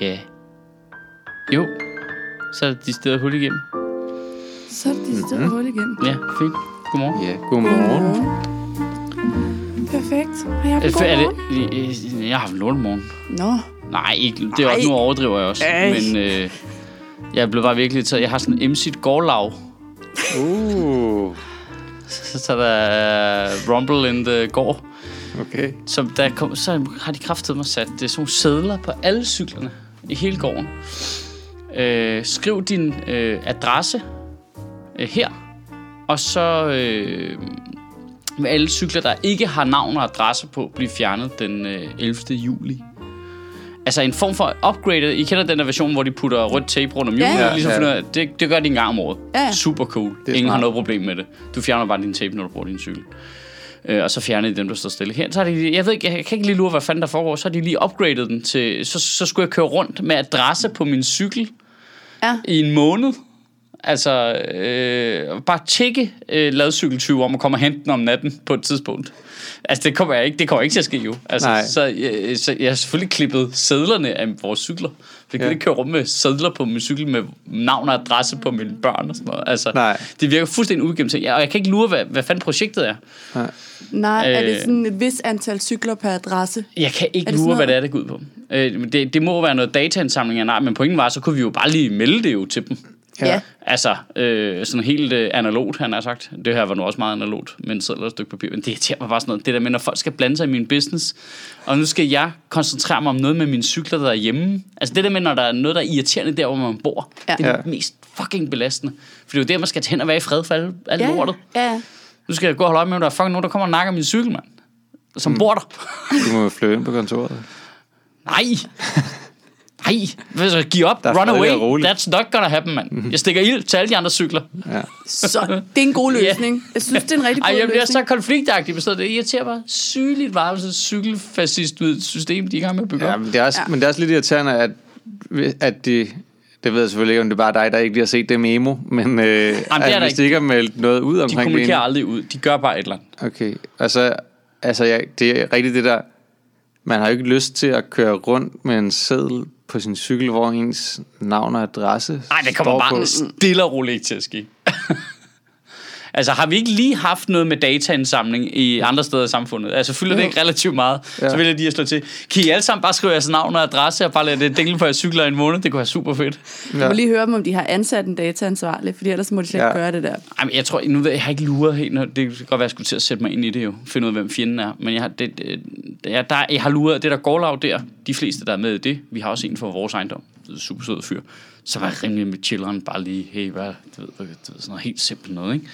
Ja. Jo. Så er det de steder hul igennem. Så er det de steder hul igennem. Ja, fint. Godmorgen. Ja, godmorgen. Perfekt. Har jeg haft en Øh, god morgen? det, øh, jeg har haft lortemorgen. Nå, Nej, ikke, det er også, nu overdriver jeg også. Ej. Men øh, jeg blev bare virkelig taget. Jeg har sådan en MC gårdlav. Uh, Så, så der er Rumble in the gård. Okay. Så, der kom, så har de kraftet mig sat det er sådan nogle sædler på alle cyklerne i hele gården. Øh, skriv din øh, adresse øh, her, og så øh, vil alle cykler, der ikke har navn og adresse på, blive fjernet den øh, 11. juli. Altså en form for upgrade. I kender den der version, hvor de putter rødt tape rundt om hjulet. Ja, Ja, ligesom ja. det, det gør de en gang om året. Ja. Super cool. Ingen smart. har noget problem med det. Du fjerner bare din tape, når du bruger din cykel. Øh, og så fjerner de dem, der står stille her. Så har de, jeg ved ikke, jeg kan ikke lige lure, hvad fanden der foregår. Så har de lige upgradet den til, så, så skulle jeg køre rundt med adresse på min cykel Ja. i en måned. Altså, øh, bare tjekke øh, ladcykeltyve om at komme og hente den om natten på et tidspunkt. Altså, det kommer, jeg ikke, det kommer ikke til at ske jo. Altså, Nej. så, øh, så jeg har selvfølgelig klippet sædlerne af vores cykler. Jeg kan Ja. ikke køre rundt med sædler på min cykel med navn og adresse på mine børn og sådan noget. Altså, Nej. det virker fuldstændig ugennemtænkt. Og jeg kan ikke lure, hvad, hvad fanden projektet er. nej, er det Øh. sådan et vis antal cykler per adresse? Jeg kan ikke det lure, hvad det er, det går ud på. Øh, det, det må være noget dataindsamling af nej, men pointen var, så kunne vi jo bare lige melde det jo til dem. Ja. Altså, øh, sådan helt øh, analogt, han har sagt. Det her var nu også meget analogt, men sædler og et stykke papir. Men det irriterer mig bare sådan noget. Det der med, når folk skal blande sig i min business, og nu skal jeg koncentrere mig om noget med mine cykler, der er hjemme. Altså det der med, når der er noget, der er irriterende der, hvor man bor. Ja. Det er Ja. det mest fucking belastende. For det er jo der, man skal hen og være i fred for alle, alle Ja, lortet. ja. Nu skal jeg gå og holde øje med, om der er fucking nogen, der kommer og nakker min cykel, mand. Som mm. bor der. Du må flytte ind på kontoret. Nej. Nej. Jeg giver op, Der run away. That's not gonna happen, mand. Jeg stikker ild til alle de andre cykler. Ja. Så det er en god løsning. Jeg synes, det er en rigtig Ej, god jeg bliver så konfliktagtig på stedet. Det irriterer mig sygeligt meget, sådan et cykelfascist ud system, de er i gang med at bygge ja men, det er også, Ja. men det er også lidt irriterende, at, at de... Det ved jeg selvfølgelig ikke, om det er bare dig, der ikke lige har set det memo, men øh, er at hvis ikke. de ikke har meldt noget ud De omkring det kommunikerer endnu- aldrig ud. De gør bare et eller andet. Okay, altså, altså ja, det er rigtigt det der, man har jo ikke lyst til at køre rundt med en seddel på sin cykel, hvor ens navn og adresse Nej, det kommer bare på. stille og roligt til at ske. altså, har vi ikke lige haft noget med dataindsamling i andre steder i samfundet? Altså, fylder det Jo. ikke relativt meget? Ja. Ja. Så vil jeg lige at slå til. Kan I alle sammen bare skrive jeres navn og adresse og bare lade det dingle på jeres cykler i en måned? Det kunne være super fedt. Jeg må lige høre dem, om de har ansat en dataansvarlig, fordi ellers må de slet ikke Ja. gøre det der. Ej, men jeg tror, nu ved jeg, jeg har ikke luret helt, det kan godt være, jeg skulle til at sætte mig ind i det jo, finde ud af, hvem fjenden er, men jeg har, det, det, jeg, der, jeg har luret det der gårdlav der, de fleste, der er med i det, vi har også en for vores ejendom, det er super sød fyr, så var jeg rimelig med chilleren, bare lige, hey, hvad, du ved, du ved, sådan noget helt simpelt noget, ikke?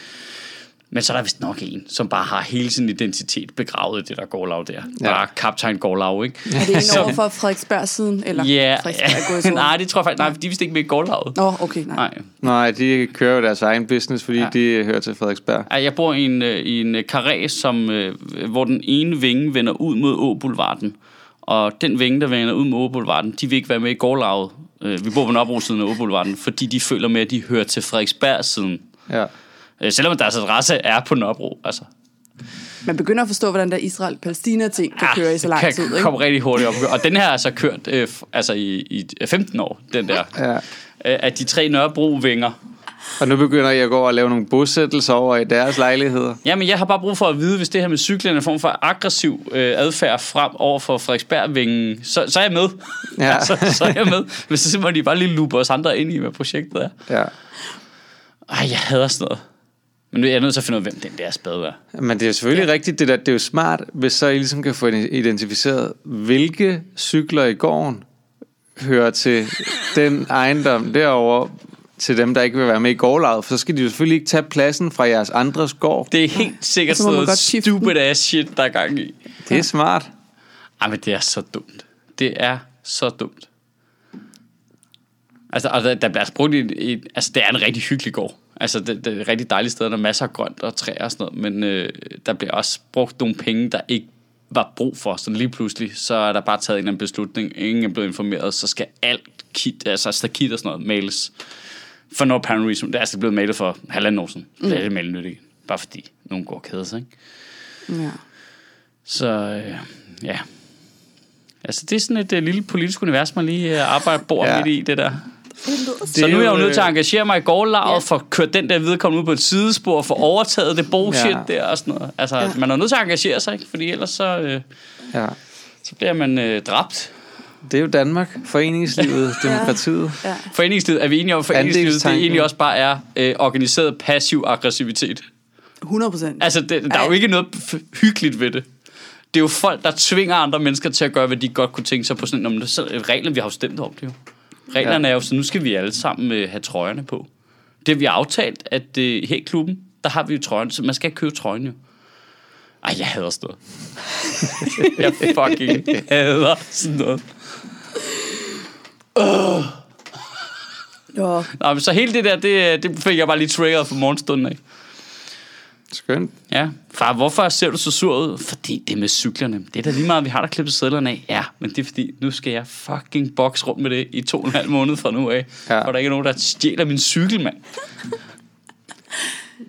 Men så er der vist nok en, som bare har hele sin identitet begravet i det der gårdlav der. Ja. Ja. Bare kaptajn gårdlav, ikke? Er det en Så- over for Frederiksberg siden? Eller Ja, Frederiksberg er i nej, det tror jeg faktisk, nej, de er vist ikke med i gårdlaget. Nå, okay, nej. Nej, Nej, de kører jo deres egen business, fordi Ja. ja. de hører til Frederiksberg. Ej, Jeg bor i en, øh, i en øh, karré, som, øh, hvor den ene vinge vender ud mod Åboulevarden. Og den vinge, der vender ud mod Åboulevarden, de vil ikke være med i gårdlaget. Øh, Vi bor på Nørrebro-siden af Åboulevarden, fordi de føler med, at de hører til Frederiksberg-siden. Ja. Øh, Selvom deres adresse er på Nørrebro. Altså, Man begynder at forstå, hvordan der Israel-Palæstina-ting kan køre i så lang Ah, kan tid, ikke? komme rigtig hurtigt op. Og den her er så kørt øh, altså i, i 15 år, den der. ja. Øh, Af de tre Nørrebro-vinger. Og nu begynder jeg at gå og lave nogle bosættelser over i deres lejligheder. Jamen, jeg har bare brug for at vide, hvis det her med cyklen er en form for aggressiv øh, adfærd frem over for Frederiksberg-vingen, så, så er jeg med. Ja. altså, så er jeg med. Men så må de bare lige lupe os andre ind i, hvad projektet er. Ja. Ej, jeg hader sådan noget. Men nu er jeg nødt til at finde ud af, hvem den der spade er. Men det er selvfølgelig ja. rigtigt, det der. Det er jo smart, hvis så I ligesom kan få identificeret, hvilke cykler i gården hører til den ejendom derovre, til dem, der ikke vil være med i gårdlaget. For så skal de jo selvfølgelig ikke tage pladsen fra jeres andres gård. Det er helt sikkert sådan noget stupid ass shit, der er gang i. Det er smart. Ej, men det er så dumt. Det er så dumt. Altså, og der, der bliver altså brugt et, et, altså, det er en rigtig hyggelig gård. Altså, det, det er et rigtig dejligt sted, der er masser af grønt og træer og sådan noget, men øh, der bliver også brugt nogle penge, der ikke var brug for. Så lige pludselig, så er der bare taget en eller anden beslutning. Ingen er blevet informeret, så skal alt kit, altså stakit og sådan noget males. For no apparent reason. Det er altså blevet malet for halvanden år siden. Mm. Det er det malet nyt igen. Bare fordi nogen går keder sig, ikke? Ja. Så øh, ja. Altså, det er sådan et uh, lille politisk univers, man lige uh, arbejder bor Ja. midt i, det der. Det Så nu er jeg jo nødt til at engagere mig i gårdlaget, Ja. for at køre den der viderekommende ud på et sidespor, for overtaget det bullshit Ja. der og sådan noget. Altså, ja. man er nødt til at engagere sig, ikke? Fordi ellers så, øh, Ja. så bliver man øh, dræbt. Det er jo Danmark, foreningslivet, demokratiet. Ja. Foreningslivet, er vi enige om, foreningslivet det egentlig også bare er øh, organiseret passiv aggressivitet? 100 procent. Altså, det, der er jo ikke noget hyggeligt ved det. Det er jo folk, der tvinger andre mennesker til at gøre, hvad de godt kunne tænke sig på sådan en... Så, reglerne, vi har jo stemt om det jo. Reglerne ja. er jo, så nu skal vi alle sammen øh, have trøjerne på. Det har vi aftalt, at øh, her i klubben, der har vi jo trøjerne, så man skal købe trøjen jo. Ej, jeg hader sådan noget. jeg fucking hader sådan noget. Jo. Nå, men så hele det der, det, det fik jeg bare lige triggeret for morgenstunden af. Skønt. Ja, far, hvorfor ser du så sur ud? Fordi det med cyklerne. Det er da lige meget, vi har der klippet sædlerne af. Ja, men det er fordi, nu skal jeg fucking box rundt med det i to og en halv måned fra nu af. Ja. For der ikke er nogen, der stjæler min cykel, mand.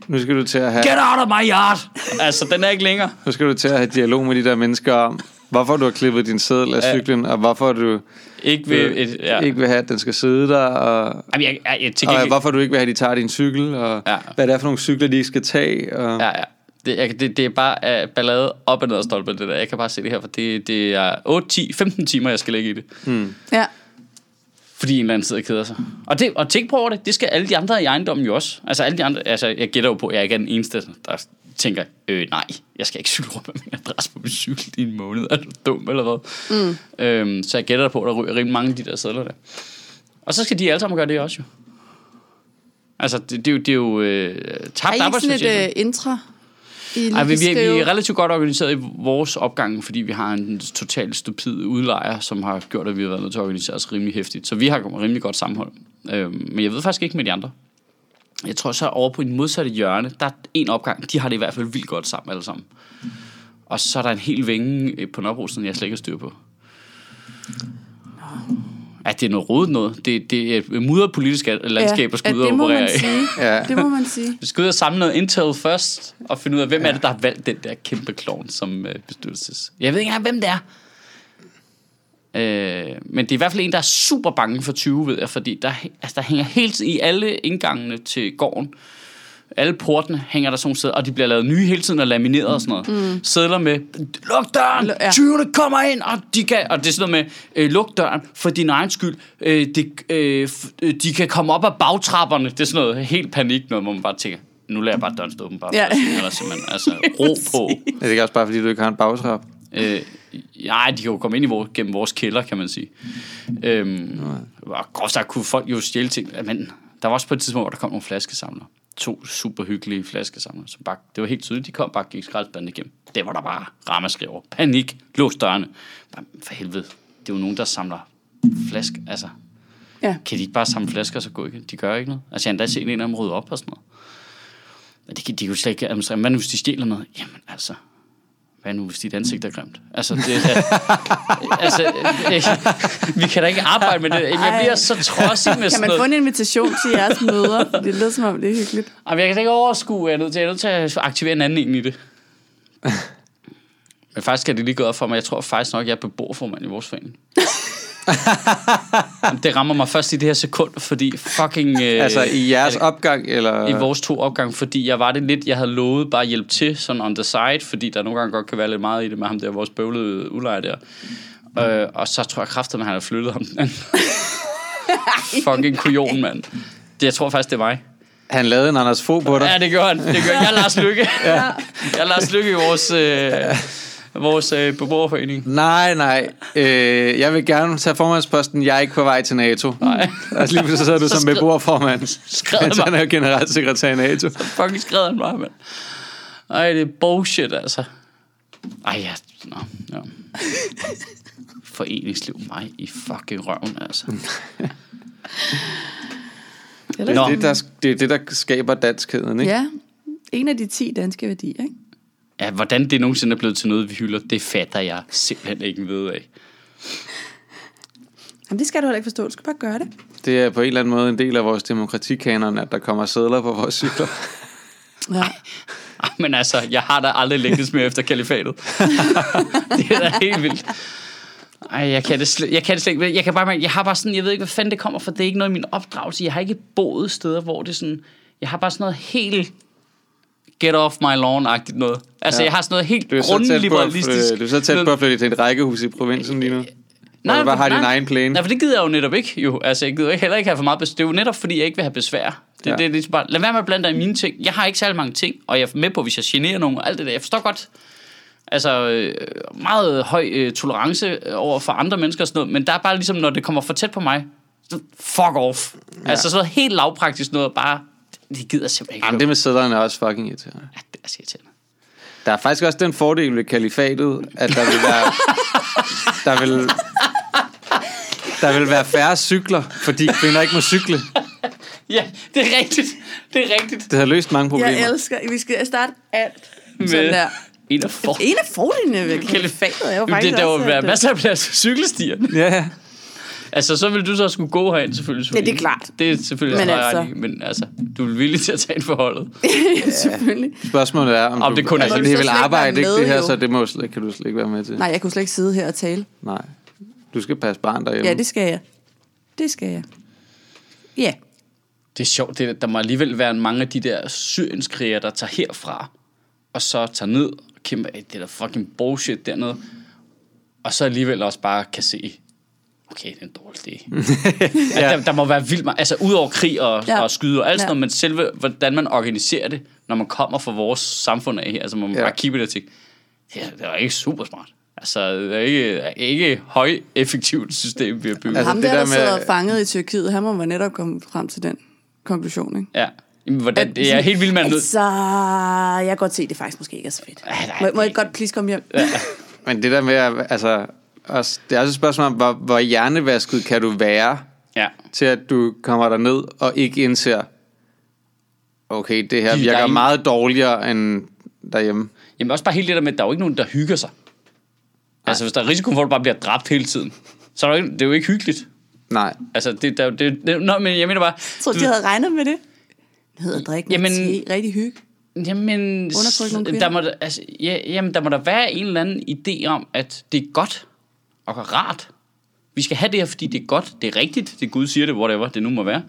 Nu skal du til at have, Get out of my yard! Altså, den er ikke længere. nu skal du til at have dialog med de der mennesker om, hvorfor du har klippet din sædel af Ja. cyklen, og hvorfor du Ikke øh, et... Ja. ikke vil have, at den skal sidde der, og, Jamen, jeg, jeg, jeg, til og hvorfor du ikke vil have, at de tager din cykel, og Ja. hvad det er for nogle cykler, de ikke skal tage. Og, Ja, ja. Det, jeg, det, det er bare uh, ballade op og ned og stolpe, det der. Jeg kan bare se det her, for det, det er 8, 10, 15 timer, jeg skal lægge i det. Ja. Fordi en eller anden sidder og keder sig. Og, det, og tænk på over det, det skal alle de andre i ejendommen jo også. Altså alle de andre, altså jeg gætter jo på, at jeg ikke er den eneste, der tænker, øh, nej, jeg skal ikke cykle rundt med min adresse på min cykel i en måned. Er du dum eller hvad? Mm. Øhm, så jeg gætter på, at der ryger rimelig mange af de der sædler der. Og så skal de alle sammen gøre det også jo. Altså, det, det er jo, det er jo øh, Er tabt I ikke sådan arbejdsfortjeneste. et uh, intra? I Ej, vi, vi, vi skrive? er relativt godt organiseret i vores opgang, fordi vi har en totalt stupid udlejer, som har gjort, at vi har været nødt til at organisere os rimelig hæftigt. Så vi har rimelig godt sammenhold. Øhm, men jeg ved faktisk ikke med de andre. Jeg tror så over på en modsatte hjørne, der er en opgang, de har det i hvert fald vildt godt sammen alle sammen. Og så er der en hel vinge øh, på Nørrebro, som jeg slet ikke har styr på. Ja, det er noget rodet noget. Det, det er et mudret politisk landskab, skal ud ja, og det må operere man i. sige. Ja. Det må man sige. Vi skal ud og samle noget intel først, og finde ud af, hvem ja. er det, der har valgt den der kæmpe klovn som øh, bestyrelses... Jeg ved ikke engang, hvem det er. Øh, men det er i hvert fald en, der er super bange for 20, ved jeg, fordi der, altså, der hænger hele tiden i alle indgangene til gården, alle portene hænger der sådan sædler, og de bliver lavet nye hele tiden og lamineret og sådan noget. Mm. Sædler med, luk døren, ja. 20'erne kommer ind, og, de kan, og det er sådan noget med, øh, luk døren for din egen skyld. Øh, det, øh, øh, de kan komme op ad bagtrapperne. Det er sådan noget helt panik, noget, hvor man bare tænker, nu lader jeg bare døren stå åben, bare Ja. ja. eller simpelthen, altså, ro på. Er det ikke også bare, fordi du ikke har en bagtrap? Øh, nej, de kan jo komme ind i vores, gennem vores kælder, kan man sige. Øhm, og groft sagt kunne folk jo stjæle ting. Men der var også på et tidspunkt, hvor der kom nogle flaskesamlere. To super hyggelige flaskesamlere. Som bare, det var helt tydeligt, de kom bare og gik skraldespanden igennem. Det var der bare ramaskrig over. Panik. Lås dørene. Bare, for helvede. Det er jo nogen, der samler flask. Altså, Ja. kan de ikke bare samle flasker, og så gå igen? De gør ikke noget. Altså, jeg har endda set en af dem rydde op og sådan noget. Men de, kan- de kan jo slet ikke administrere. Hvad nu, hvis de stjæler noget? Jamen, altså, hvad nu, hvis dit ansigt er grimt? Altså, det, altså øh, vi kan da ikke arbejde med det. Jeg bliver så trodsig med Kan sådan man få en invitation til jeres møder? Det lyder som om, det er hyggeligt. Jamen, jeg kan da ikke overskue, jeg er nødt til, jeg er nødt til at aktivere en anden en i det. Men faktisk er det lige gået op for mig. Jeg tror faktisk nok, jeg er beboerformand i vores forening. Det rammer mig først i det her sekund, fordi fucking... Øh, Altså i jeres opgang, eller? i vores to opgang, fordi jeg var det lidt, jeg havde lovet bare at hjælpe til, sådan on the side, fordi der nogle gange godt kan være lidt meget i det med ham der, vores bøvlede udlejer der. Øh, og så tror jeg kraftigt, at han har flyttet ham. Fucking kujon, mand. Det, jeg tror faktisk, det er mig. Han lavede en Anders Fogh på dig. Ja, det gør han. Det gør jeg. er Lars Lykke. ja. Jeg er Lars Lykke i vores, øh, vores øh, beboerforening. Nej, nej. Øh, jeg vil gerne tage formandsposten. Jeg er ikke på vej til NATO. Nej. Altså lige pludselig sidder du Så som skred- beboerformand. skred mig. han er jo generalsekretær i NATO. Fucking skrev han bare, mand. Ej, det er bullshit, altså. Ej, ja. Nå, ja. Foreningsliv, mig i fucking røven, altså. Det er det, der, det er det, der skaber danskheden, ikke? Ja, en af de 10 danske værdier, ikke? Ja, hvordan det nogensinde er blevet til noget, vi hylder, det fatter jeg simpelthen ikke ved af. Jamen, det skal du heller ikke forstå. Du skal bare gøre det. Det er på en eller anden måde en del af vores demokratikanon, at der kommer sædler på vores cykler. Ja. Ej, men altså, jeg har da aldrig længtes mere efter kalifatet. det er da helt vildt. Ej, jeg kan det slet, jeg kan det slet ikke. Jeg kan bare jeg har bare sådan, jeg ved ikke, hvad fanden det kommer fra. Det er ikke noget i min opdragelse. Jeg har ikke boet steder, hvor det sådan, jeg har bare sådan noget helt get off my lawn-agtigt noget. Altså, Ja. jeg har sådan noget helt er grundliberalistisk. du er så tæt på at flytte til et rækkehus i provinsen lige nu. Nej, du bare har din egen plæne. Nej, for det gider jeg jo netop ikke. Jo. Altså, jeg gider ikke, heller ikke have for meget besvær. Det er jo netop, fordi jeg ikke vil have besvær. Det, Ja. det er ligesom bare, lad være med at blande dig i mine ting. Jeg har ikke særlig mange ting, og jeg er med på, hvis jeg generer nogen og alt det der. Jeg forstår godt, altså øh, meget høj øh, tolerance over for andre mennesker og sådan noget, men der er bare ligesom, når det kommer for tæt på mig, fuck off. Ja. Altså sådan noget helt lavpraktisk noget, bare, det gider simpelthen ikke. Jamen, det med sædlerne er også fucking irriterende. Ja, det er så irriterende. Der er faktisk også den fordel ved kalifatet, at der vil være... der vil, der vil være færre cykler, fordi kvinder ikke må cykle. Ja, det er rigtigt. Det er rigtigt. Det har løst mange problemer. Jeg elsker, vi skal starte alt Med sådan der. en af for... En af fordelene ved kalifatet er jo Jamen, det, der også, vil være masser af plads til cykelstierne. Ja, ja. Altså, så vil du så skulle gå herind, selvfølgelig. Ja, det er klart. Det er selvfølgelig Men men, altså- altså. men altså, du er villig til at tage en forholdet. Selvfølgelig. Spørgsmålet er, om, Om du, det kun er altså, hende. det du ikke arbejde, ikke med, det her, jo? så det må, slet- kan du slet ikke være med til. Nej, jeg kunne slet ikke sidde her og tale. Nej. Du skal passe barn derhjemme. Ja, det skal jeg. Det skal jeg. Ja. Det er sjovt, det, der må alligevel være mange af de der syrienskrigere, der tager herfra, og så tager ned og kæmper det der fucking bullshit dernede, og så alligevel også bare kan se, okay, det er en dårlig idé. ja. der, der, må være vildt meget, altså ud over krig og, Ja. ja. og skyde og alt sådan Ja. noget, men selve, hvordan man organiserer det, når man kommer fra vores samfund af her, altså man Ja. ja. bare kigge på det og tænke, det er, det er ikke super smart. Altså, det er ikke, ikke høj effektivt system, vi har bygget. Altså, Ham det der, der der med- sidder fanget i Tyrkiet, han må være netop komme frem til den konklusion, ikke? Ja. Jamen, hvordan, det er helt vildt, man er nødt Altså, jeg kan godt se, at det faktisk måske ikke er så fedt. Ja, nej, må, må jeg godt please komme hjem? Men det der med, at, altså, også, det er også et spørgsmål om, hvor, hvor hjernevasket kan du være, Ja. til at du kommer der ned og ikke indser, okay, det her er virker ingen- meget dårligere end derhjemme. Jamen også bare helt det der med, at der er jo ikke nogen, der hygger sig. Altså, hvis der er risiko for, at du bare bliver dræbt hele tiden, så er der jo ikke, det er jo ikke hyggeligt. Nej. Altså, det, der, det, det, nå, men jeg mener bare... Jeg tror, de havde regnet med det. Det hedder drikke Jamen- te, rigtig hygge. Jamen, nogle der kvinder. må, der- altså, ja, jamen, der må der være en eller anden idé om, at det er godt og rart. Vi skal have det her, fordi det er godt, det er rigtigt, det Gud siger det, whatever det nu må være.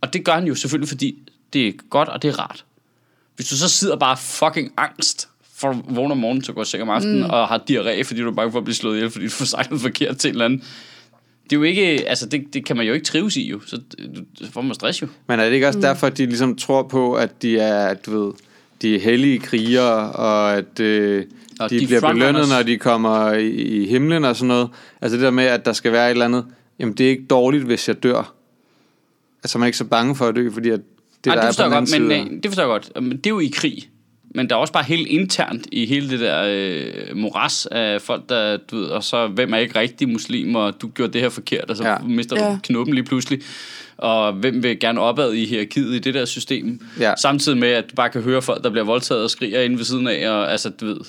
Og det gør han jo selvfølgelig, fordi det er godt, og det er rart. Hvis du så sidder bare fucking angst for at vågne om morgenen, så går seng om aftenen, mm. og har diarré, fordi du er bange for at blive slået ihjel, fordi du får sagt noget forkert til en eller anden. Det er jo ikke, altså det, det kan man jo ikke trives i jo, så du- så får man stress jo. Men er det ikke også mm. derfor, at de ligesom tror på, at de er, du ved, de er hellige krigere, og at øh, Og de, de bliver belønnet, når de kommer i, i himlen og sådan noget. Altså det der med, at der skal være et eller andet, jamen det er ikke dårligt, hvis jeg dør. Altså man er ikke så bange for at dø, fordi at det, Ej, der det er på godt, side. men øh, det forstår jeg godt. Men det er jo i krig. Men der er også bare helt internt i hele det der øh, moras af folk, der, du ved, og så hvem er ikke rigtig muslim, og du gjorde det her forkert, og så ja. mister du Ja. knuppen lige pludselig. Og hvem vil gerne opad i hierarkiet i det der system. Ja. Samtidig med, at du bare kan høre folk, der bliver voldtaget og skriger inde ved siden af, og altså, du ved,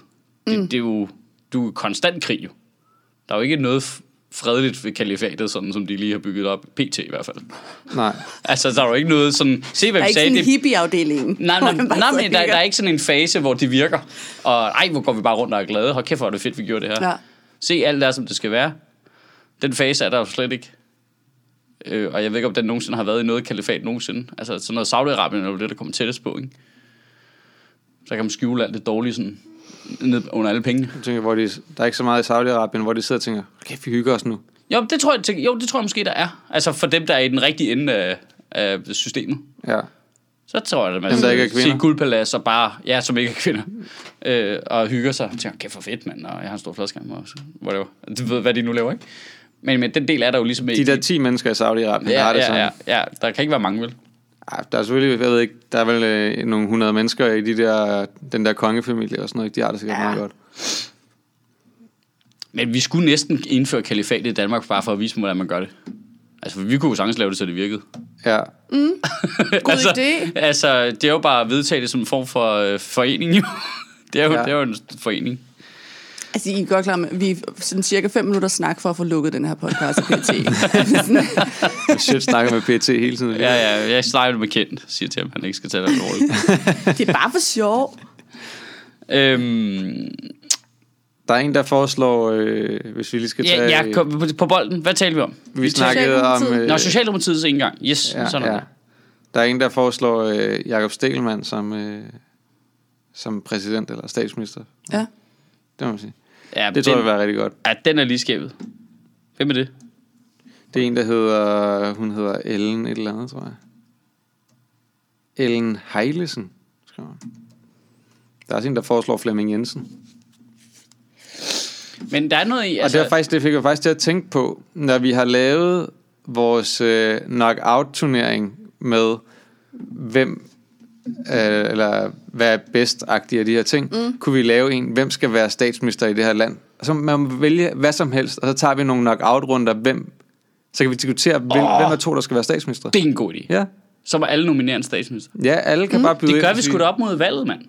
det, mm. det er jo, du er konstant krig jo. Der er jo ikke noget fredeligt ved kalifatet, sådan som de lige har bygget op, pt i hvert fald. Nej. Altså, der er jo ikke noget sådan... Se, hvad Der er vi ikke sagde. sådan en det- hippie-afdeling. Nej, nej, nej sidder men der, der er ikke sådan en fase, hvor det virker. Og ej, hvor går vi bare rundt og er glade. Hold kæft, hvor er det fedt, vi gjorde det her. Ja. Se, alt er, som det skal være. Den fase er der jo slet ikke. Øh, og jeg ved ikke, om den nogensinde har været i noget kalifat nogensinde. Altså sådan noget Saudi-Arabien er jo det, der kommer tættest på, ikke? Så kan man skjule alt det dårlige sådan ned under alle pengene. Jeg tænker, hvor de, der er ikke så meget i Saudi-Arabien, hvor de sidder og tænker, okay, vi hygger os nu. Jo, det tror jeg, tænker- jo, det tror jeg måske, der er. Altså for dem, der er i den rigtige ende af, af systemet. Ja. Så tror jeg, at man Dem, ikke se guldpalads og bare, ja, som ikke er kvinder, øh, og hygger sig. Og tænker, kæft for fedt, mand, og jeg har en stor fladskærm og whatever. Du ved, hvad de nu laver, ikke? Men, men den del er der jo ligesom De ikke. der 10 mennesker i Saudi-Arabien, der ja, har det ja, sådan. ja, ja, der kan ikke være mange, vel? Ej, der er selvfølgelig, jeg ved ikke, der er vel øh, nogle hundrede mennesker i de der, den der kongefamilie og sådan noget. ikke? De har det sikkert ja. Ja. meget godt. Men vi skulle næsten indføre kalifat i Danmark, bare for at vise dem, hvordan man gør det. Altså, vi kunne jo sagtens lave det, så det virkede. Ja. God altså, idé. Altså, det er jo bare at vedtage det som en form for øh, forening, jo. Det er jo, Ja. ja. det er jo en forening. Altså, I er godt klar med, vi er sådan cirka fem minutter snak for at få lukket den her podcast af PT. Shit snakker med PT hele tiden. Ja, ja, jeg snakker med Kent, siger til ham, han ikke skal tage det alvorligt. det er bare for sjov. Øhm, Der er en, der foreslår, øh, hvis vi lige skal tage... Ja, ja kom, på, på bolden. Hvad taler vi om? vi snakkede om... Socialdemokratiet. Nå, Socialdemokratiets indgang. Yes, ja, sådan ja. Der er en, der foreslår øh, Jakob Stelman som, øh, som præsident eller statsminister. Ja. Det må man sige. Ja, Det tror jeg den, vil være rigtig godt. Ja, den er lige skævet. Hvem er det? Det er en, der hedder... Hun hedder Ellen et eller andet, tror jeg. Ellen Heilesen, skriver. Der er også en, der foreslår Flemming Jensen. Men der er noget i... Altså, og Altså, det, er faktisk, det fik jeg faktisk til at tænke på, når vi har lavet vores øh, knockout-turnering med, hvem øh, eller hvad er bedst af de her ting, mm. kunne vi lave en, hvem skal være statsminister i det her land. Så man må vælge hvad som helst, og så tager vi nogle knockout-runder, hvem, så kan vi diskutere, hvem, Åh. hvem af to, der skal være statsminister. det er en god idé. Ja, Så må alle nominere en statsminister. ja alle kan mm. bare byde Det gør vi sgu da op mod valget, mand.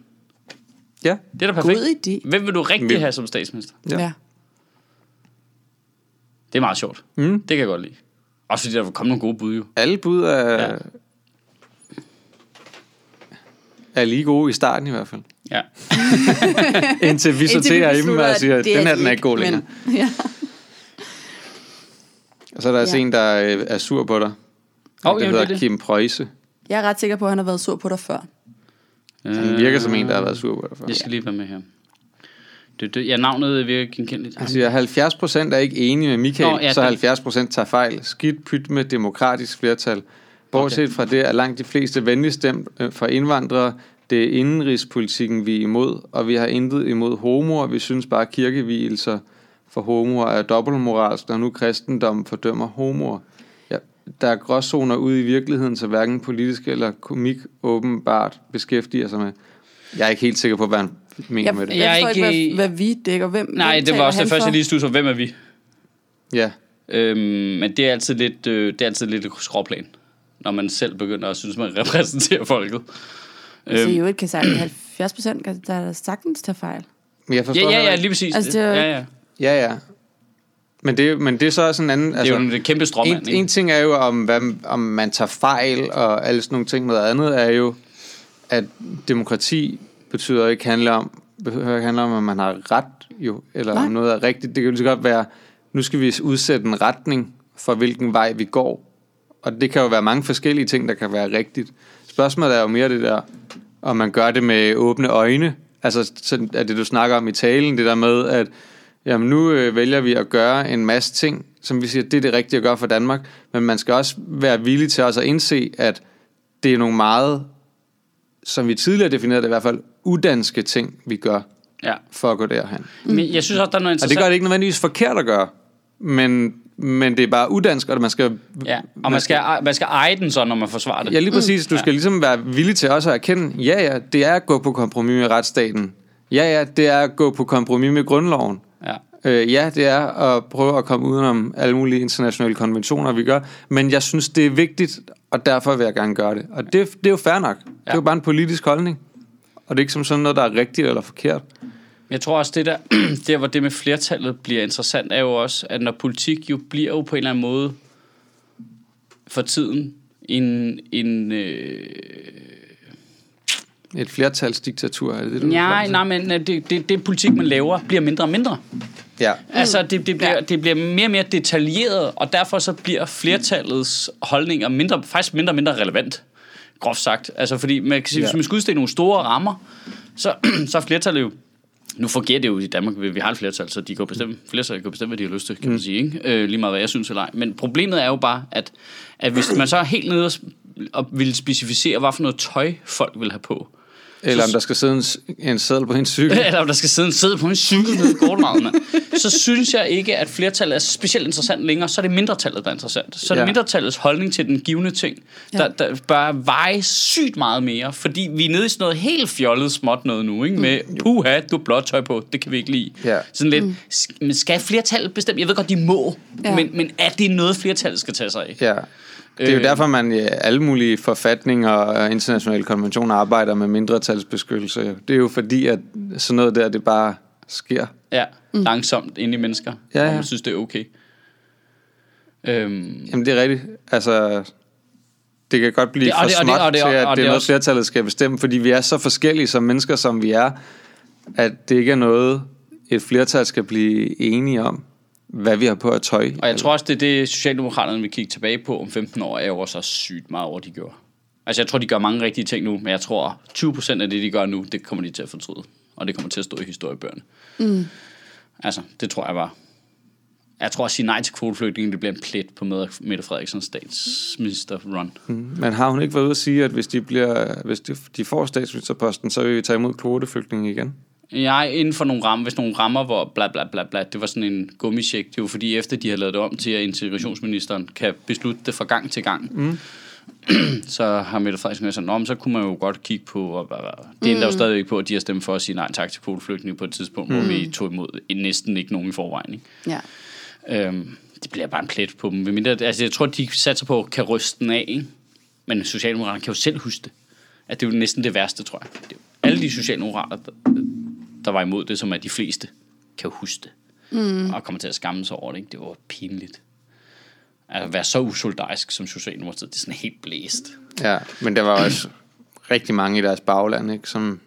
Ja, Det er da perfekt. God idé. Hvem vil du rigtig Hvem? have som statsminister? Ja. Ja. Det er meget sjovt. Mm. Det kan jeg godt lide. Også fordi der kommer nogle gode bud jo. alle bud er, Ja. Er lige gode i starten i hvert fald. Ja. Indtil vi sorterer i dem og at siger, det den her de den er ikke god længere. Men, ja. Og så er der Ja. en, der øh, er sur på dig. Jamen, det er hedder det. Kim Preusse. Jeg er ret sikker på, at han har været sur på dig før. Han virker som en, der har været sur på dig før. Jeg skal lige være med her. Det, det, ja, navnet virker genkendeligt. Han siger, 70 procent er ikke enige med Michael, Nå, ja, så det- 70 procent tager fejl. Skidt pyt med demokratisk flertal. Bortset Okay. fra det er langt de fleste venligt stemt øh, for indvandrere. Det er indenrigspolitikken, vi er imod, og vi har intet imod homoer. Vi synes bare, at kirkevielser for homoer er dobbeltmoralsk, når nu kristendom fordømmer homoer. Ja, der er gråzoner ude i virkeligheden, så hverken politisk eller komik åbenbart beskæftiger sig med. Jeg er ikke helt sikker på, hvad han mener Jeg, med det. jeg, Jeg er forstår ikke, hvad, hvad vi dækker. Hvem, Nej, hvem det var også det første, jeg lige stod hvem er vi? Ja, Øhm, men det er altid lidt, øh, det er altid lidt skråplan, når man selv begynder at synes, man repræsenterer folket. Altså, Øhm, jo ikke kan sige, 70 procent kan der er sagtens tage fejl. men jeg ja, forstår ja, ja, ikke- lige præcis. Altså, det er ja, ja. Ja, ja. Men det, men det er så også en anden... Det er jo en kæmpe stråmand, en, ikke? en ting er jo, om, hvad, om man tager fejl og alle sådan nogle ting. Noget andet er jo, at demokrati betyder ikke handle om, behøver ikke handle om, at man har ret, jo, eller Nej. om noget er rigtigt. Det kan jo lige så godt være, nu skal vi udsætte en retning for, hvilken vej vi går. Og det kan jo være mange forskellige ting, der kan være rigtigt. Spørgsmålet er jo mere det der, om man gør det med åbne øjne. Altså, sådan er det, du snakker om i talen, det der med, at jamen, nu øh, vælger vi at gøre en masse ting, som vi siger, det er det rigtige at gøre for Danmark. Men man skal også være villig til også at indse, at det er nogle meget, som vi tidligere definerede det i hvert fald, udanske ting, vi gør Ja. for at gå derhen. Men jeg synes også, der er noget Og interessant. det gør det ikke nødvendigvis forkert at gøre, men, men det er bare udansk, og man skal... Ja, og man skal, man skal eje den så, når man forsvarer det. Ja, lige præcis. Du skal ligesom være villig til også at erkende, ja, ja, det er at gå på kompromis med retsstaten. Ja, ja, det er at gå på kompromis med grundloven. Ja. Øh, ja, det er at prøve at komme udenom alle mulige internationale konventioner, vi gør. Men jeg synes, det er vigtigt, og derfor vil jeg gerne gøre det. Og det, det er jo fair nok. Ja. Det er jo bare en politisk holdning. Og det er ikke som sådan noget, der er rigtigt eller forkert. Jeg tror også, det der, der, hvor det med flertallet bliver interessant, er jo også, at når politik jo bliver jo på en eller anden måde for tiden en, en øh, Et flertalsdiktatur, er det det, du nej, nej, men øh, det, det, det politik, man laver, bliver mindre og mindre. Ja. Altså, det, det, bliver, Ja. det bliver mere og mere detaljeret, og derfor så bliver flertallets holdninger mindre, faktisk mindre og mindre relevant, groft sagt. Altså, fordi man kan sige, Ja. hvis man skal udstikke nogle store rammer, så, så er flertallet jo nu fungerer det jo i Danmark, vi har et flertal, så de kan bestemme, flertallet kan bestemme, hvad de har lyst til, kan man sige, ikke? Øh, lige meget hvad jeg synes eller ej. Men problemet er jo bare, at, at hvis man så er helt nede og, og vil specificere, hvad for noget tøj folk vil have på, Eller om der skal sidde en, en seddel på en cykel. eller om der skal sidde en sæde på en cykel nede i Gårdmarken, mand. så synes jeg ikke, at flertallet er specielt interessant længere. Så er det mindretallet, der er interessant. Så er det Ja. mindretallets holdning til den givende ting, der, der bør veje sygt meget mere, fordi vi er nede i sådan noget helt fjollet småt noget nu, ikke? med, puha, du har blåt tøj på, det kan vi ikke lide. Ja. Sådan lidt, sk- men skal flertallet bestemme? Jeg ved godt, de må, Ja. men, men er det noget, flertallet skal tage sig af? Ja. Det er jo Øh. derfor, man i alle mulige forfatninger og internationale konventioner arbejder med mindretalsbeskyttelse. Det er jo fordi, at sådan noget der, det bare sker. Ja, mm. langsomt ind i mennesker, Ja, ja, ja. man synes, det er okay. Øhm, Jamen, det er rigtigt. Altså, det kan godt blive Det- og for det- og det- småt og det- til, at og det det er noget, også- flertallet skal bestemme, fordi vi er så forskellige som mennesker, som vi er, at det ikke er noget, et flertal skal blive enige om, hvad vi har på at tøj. Og jeg tror også, det er det, Socialdemokraterne vil kigge tilbage på om 15 år, er jo også sygt meget over, de gjorde. Altså, jeg tror, de gør mange rigtige ting nu, men jeg tror, 20 procent af det, de gør nu, det kommer de til at fortryde. Og det kommer til at stå i historiebøgerne. Mm. Altså, det tror jeg bare. Jeg tror, at sige nej til kvoteflygtninge, det bliver en plet på Mette Frederiksens statsminister-run. Men har hun ikke været ude at sige, at hvis de, bliver, hvis de, de får statsministerposten, så vil vi tage imod kvoteflygtninge igen? Jeg inden for nogle rammer, hvis nogle rammer, hvor bla bla bla bla, det var sådan en gummisjek. Det var fordi, efter de har lavet det om til, at integrationsministeren kan beslutte det fra gang til gang, mm. så har Mette Frederiksen sagt, om så kunne man jo godt kigge på, og, og, og det ender jo stadigvæk på, at de har stemt for at sige nej tak til kvoteflygtninge på et tidspunkt, mm. hvor vi tog imod næsten ikke nogen i forvejen. Ikke? Ja. Øhm, det bliver bare en plet på dem. Mindre, altså, jeg tror, de satser på, kan ryste den af, ikke? Men Socialdemokraterne kan jo selv huske det. At det er jo næsten det værste, tror jeg. Det er alle de Socialdemokrater, der, der var imod det, som er de fleste, kan huske det. Mm. Og kommer til at skamme sig over det. Ikke? Det var pinligt. At være så usolidarisk som Socialdemokratiet, det er sådan helt blæst. Ja, men der var også rigtig mange i deres bagland, ikke, som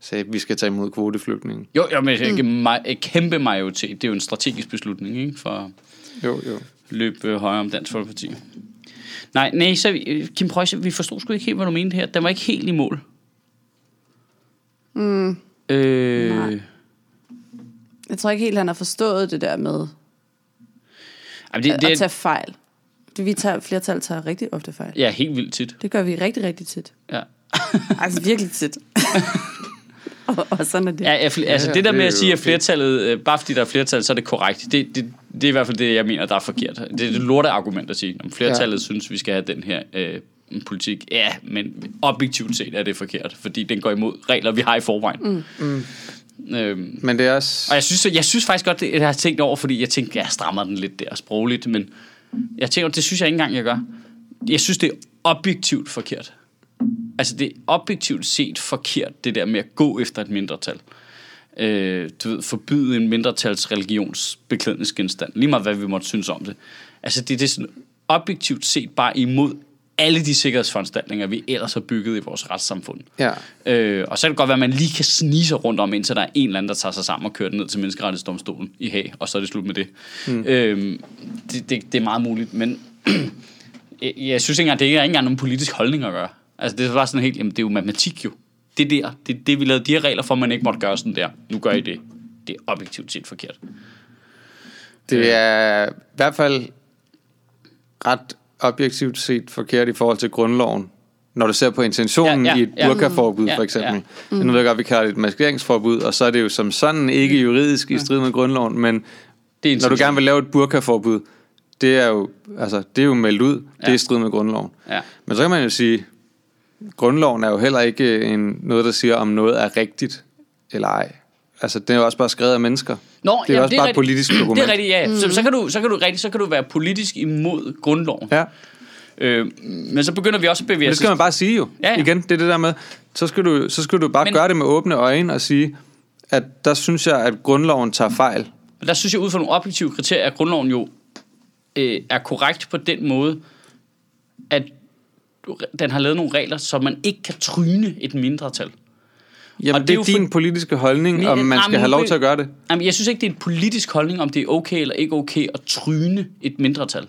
sagde, at vi skal tage imod kvoteflygtninge. Jo, jo men mm. et kæmpe majoritet. Det er jo en strategisk beslutning, ikke? For Jo, jo. løb øh, højere om Dansk Folkeparti. Nej, nej, så øh, Kim Preusse, vi forstod sgu ikke helt, hvad du mente her. Den var ikke helt i mål. Mm. Øh, Nej. Jeg tror ikke helt, han har forstået det der med jamen, det, at, det, at tage fejl. Det, vi tager, flertal tager rigtig ofte fejl. Ja, helt vildt tit. Det gør vi rigtig, rigtig tit. Ja. Altså virkelig tit. og, og sådan er det. Ja, altså Ja, det der med at sige, at flertallet, øh, bare fordi der er flertal, så er det korrekt. Det, det, det er i hvert fald det, jeg mener, der er forkert. Det er det lorte argument at sige. Om flertallet ja. synes, vi skal have den her øh, politik. Ja, men objektivt set er det forkert, fordi den går imod regler, vi har i forvejen. Mm. Øhm, Men det er også... og jeg synes, jeg synes faktisk godt, det jeg har tænkt over, fordi jeg tænkte, jeg strammer den lidt der sprogligt, men jeg tænker, det synes jeg ikke engang, jeg gør. Jeg synes, det er objektivt forkert. Altså, det er objektivt set forkert, det der med at gå efter et mindretal. Øh, du ved, forbyde en mindretals religionsbeklædningsgenstand. Lige meget, hvad vi måtte synes om det. Altså, det, det er sådan objektivt set bare imod alle de sikkerhedsforanstaltninger, vi ellers har bygget i vores retssamfund. Ja. Øh, og så kan det godt være, at man lige kan snige sig rundt om, indtil der er en eller anden, der tager sig sammen og kører den ned til menneskerettighedsdomstolen i Haag, og så er det slut med det. Mm. Øh, det, det. Det er meget muligt, men jeg, jeg synes ikke engang, det er ikke engang nogen politisk holdning at gøre. Altså det er bare sådan helt, jamen det er jo matematik jo. Det er der, det, det vi lavede de her regler for, at man ikke måtte gøre sådan der. Nu gør I det. Det er objektivt set forkert. Det er i hvert fald ret objektivt set forkert i forhold til grundloven. Når du ser på intentionen Ja, ja, ja, ja, i et ja. burkaforbud, Ja, for eksempel. ja. Ja. Nu ved jeg godt, vi kalder det et maskeringsforbud, og så er det jo som sådan ikke juridisk i strid med grundloven, men Det er når du gerne vil lave et burkaforbud, det er jo, altså, det er jo meldt ud, det er Ja. i strid med grundloven. Ja. Men så kan man jo sige, grundloven er jo heller ikke en, noget, der siger, om noget er rigtigt eller ej. Altså, det er jo også bare skrevet af mennesker. Nå, det er jamen, også bare et politisk dokument. Det er rigtigt, ja. Mm. Så, så, kan du, så, kan du, rigtig, så kan du være politisk imod grundloven. Ja, Øh, men så begynder vi også at bevæge men det os... skal man bare sige jo. Ja, ja. Igen, det er det der med, så skal du, så skal du bare Men- gøre det med åbne øjne og sige, at der synes jeg, at grundloven tager fejl. Men der synes jeg, ud fra nogle objektive kriterier, at grundloven jo øh, er korrekt på den måde, at den har lavet nogle regler, så man ikke kan tryne et mindretal. Jamen, Og det, det er jo din for- politiske holdning, Men- om man Jamen, skal have lov til at gøre det. Jamen, jeg synes ikke, det er en politisk holdning, om det er okay eller ikke okay at tryne et mindretal.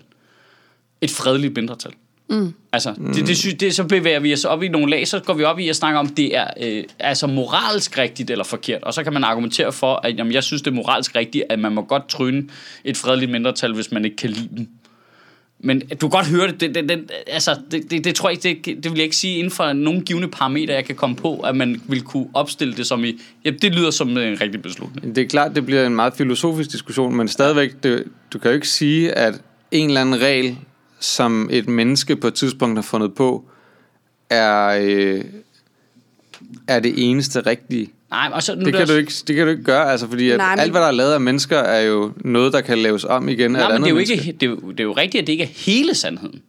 Et fredeligt mindretal. Mm. Altså, det, det, synes, det, så bevæger vi os op i nogle lag, så går vi op i at snakke om, det er øh, altså moralsk rigtigt eller forkert. Og så kan man argumentere for, at jamen, jeg synes, det er moralsk rigtigt, at man må godt tryne et fredeligt mindretal, hvis man ikke kan lide dem. Men du kan godt høre det, det, det, det altså, det, det, det tror jeg ikke, det, det vil jeg ikke sige inden for nogen givende parametre, jeg kan komme på, at man vil kunne opstille det som i, ja, det lyder som en rigtig beslutning. Det er klart, det bliver en meget filosofisk diskussion, men stadigvæk, det, du kan jo ikke sige, at en eller anden regel, som et menneske på et tidspunkt har fundet på, er, øh, er det eneste rigtige. Nej, og så, nu Det kan, også- du ikke, det kan du ikke gøre, altså, fordi at Nej, men- alt, hvad der er lavet af mennesker, er jo noget, der kan laves om igen af Nej, men andet det er, jo menneske. ikke, det, er jo, det er jo rigtigt, at det ikke er hele sandheden,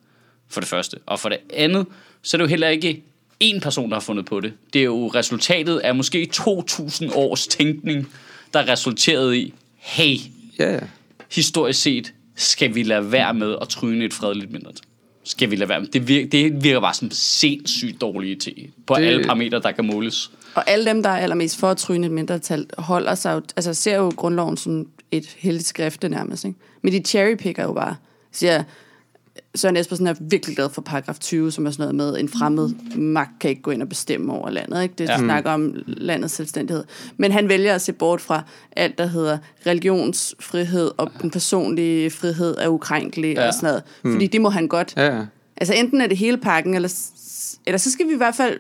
for det første. Og for det andet, så er det jo heller ikke én person, der har fundet på det. Det er jo resultatet af måske 2.000 års tænkning, der resulterede i, hey, Ja, ja. historisk set skal vi lade være med at tryne et fredeligt mindretal. skal vi lade være med. Det virker, det virker bare som sindssygt dårlige til på det... alle parametre, der kan måles. Og alle dem, der er allermest for at tryne et mindretal, holder sig jo, altså ser jo grundloven som et heldigt skrifte nærmest. Ikke? Men de cherrypicker jo bare. Siger, Søren Espersen er virkelig glad for paragraf 20, som er sådan noget med, en fremmed magt kan ikke gå ind og bestemme over landet. Ikke? Det Ja. snakker om landets selvstændighed. Men han vælger at se bort fra alt, der hedder religionsfrihed, og den personlige frihed er ukrænkelig Ja. og sådan noget. Fordi det må han godt. Ja, ja. Altså enten er det hele pakken, eller, eller så skal vi i hvert fald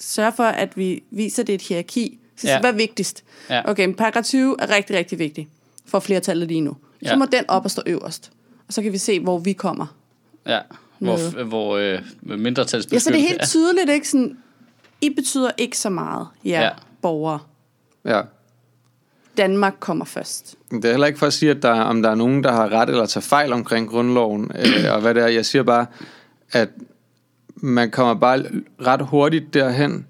sørge for, at vi viser, det et hierarki. Så Ja. hvad er vigtigst? Ja. Okay, men paragraf 20 er rigtig, rigtig vigtig for flertallet lige nu. Så Ja. må den op og stå øverst. Og så kan vi se, hvor vi kommer. Ja, hvor, hvor øh, mindretalsbeskyttelse... Ja, så det er helt tydeligt, ikke? Sådan, I betyder ikke så meget, ja, Ja. ja. borgere. ja. Danmark kommer først. Det er heller ikke for at sige, at der, om der er nogen, der har ret eller tager fejl omkring grundloven, øh, og hvad det er. Jeg siger bare, at man kommer bare ret hurtigt derhen,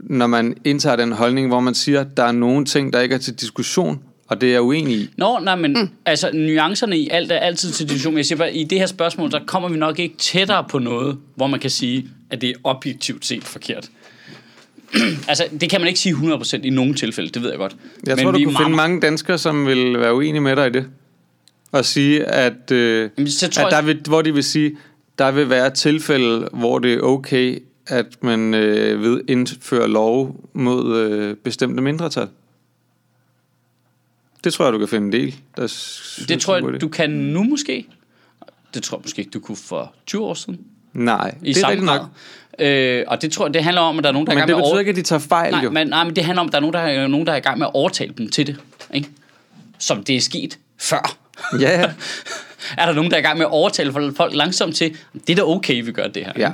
når man indtager den holdning, hvor man siger, at der er nogle ting, der ikke er til diskussion, og det er jeg uenig i. Nå, nej, men mm. altså, nuancerne i alt er altid til diskussion. Jeg siger bare, i det her spørgsmål, der kommer vi nok ikke tættere på noget, hvor man kan sige, at det er objektivt set forkert. altså, det kan man ikke sige 100% i nogle tilfælde, det ved jeg godt. Jeg Men tror, du kunne meget- finde mange danskere, som vil være uenige med dig i det. Og sige, at, øh, Jamen, så tror at der jeg- vil, hvor de vil sige, der vil være tilfælde, hvor det er okay, at man øh, ved indføre lov mod øh, bestemte mindretal. Det tror jeg, du kan finde en del. Der synes Det tror jeg, du kan nu måske. Det tror jeg måske ikke, du kunne for 20 år siden. Nej, I det er rigtigt nok. Øh, og det tror jeg, det handler om, at der er nogen, der er i Men gang det med at betyder over- ikke, at de tager fejl, Nej, jo. men, nej, men det handler om, at der er nogen, der er, nogen, der er i gang med at overtale dem til det. Ikke? Som det er sket før. Ja, ja. er der nogen, der er i gang med at overtale folk langsomt til, det er da okay, vi gør det her. Ja.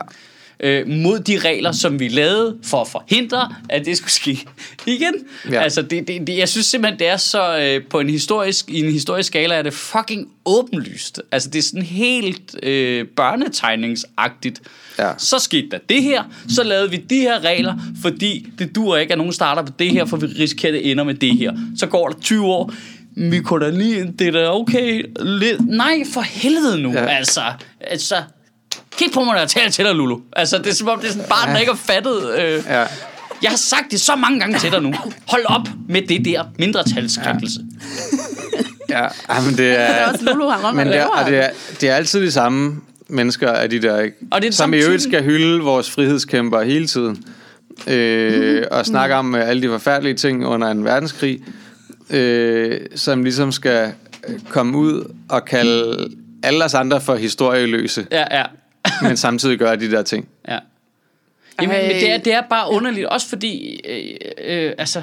Øh, mod de regler, som vi lavede for at forhindre, at det skulle ske igen. Ja. Altså, det, det, det, jeg synes simpelthen, det er så øh, på en historisk, i en historisk skala, er det fucking åbenlyst. Altså, det er sådan helt øh, børnetegningsagtigt. Ja. Så skete der det her, så lavede vi de her regler, fordi det dur ikke, at nogen starter på det her, for vi risikerer, at det ender med det her. Så går der 20 år, vi kunne da lige, det er da okay. Lidt. Nej, for helvede nu, Ja. ja. altså. Altså, kig på mig, når jeg taler til dig, Lulu. Altså, det er som om, det er sådan et barn, der ikke har fattet. Øh. ja. Jeg har sagt det så mange gange til dig nu. Hold op med det der mindretalskrænkelse. ja. Ej, men det Det er også Lulu, han Men det er, og det er, det er altid de samme mennesker af de der, ikke? Og det er det som samme i øvrigt skal hylde vores frihedskæmper hele tiden. Øh, og snakke om øh, alle de forfærdelige ting under en verdenskrig, øh, som ligesom skal øh, komme ud og kalde alle os andre for historieløse, Ja, ja. men samtidig gøre de der ting. Ja. Jamen, men det er, det er bare underligt, også fordi, øh, øh, altså,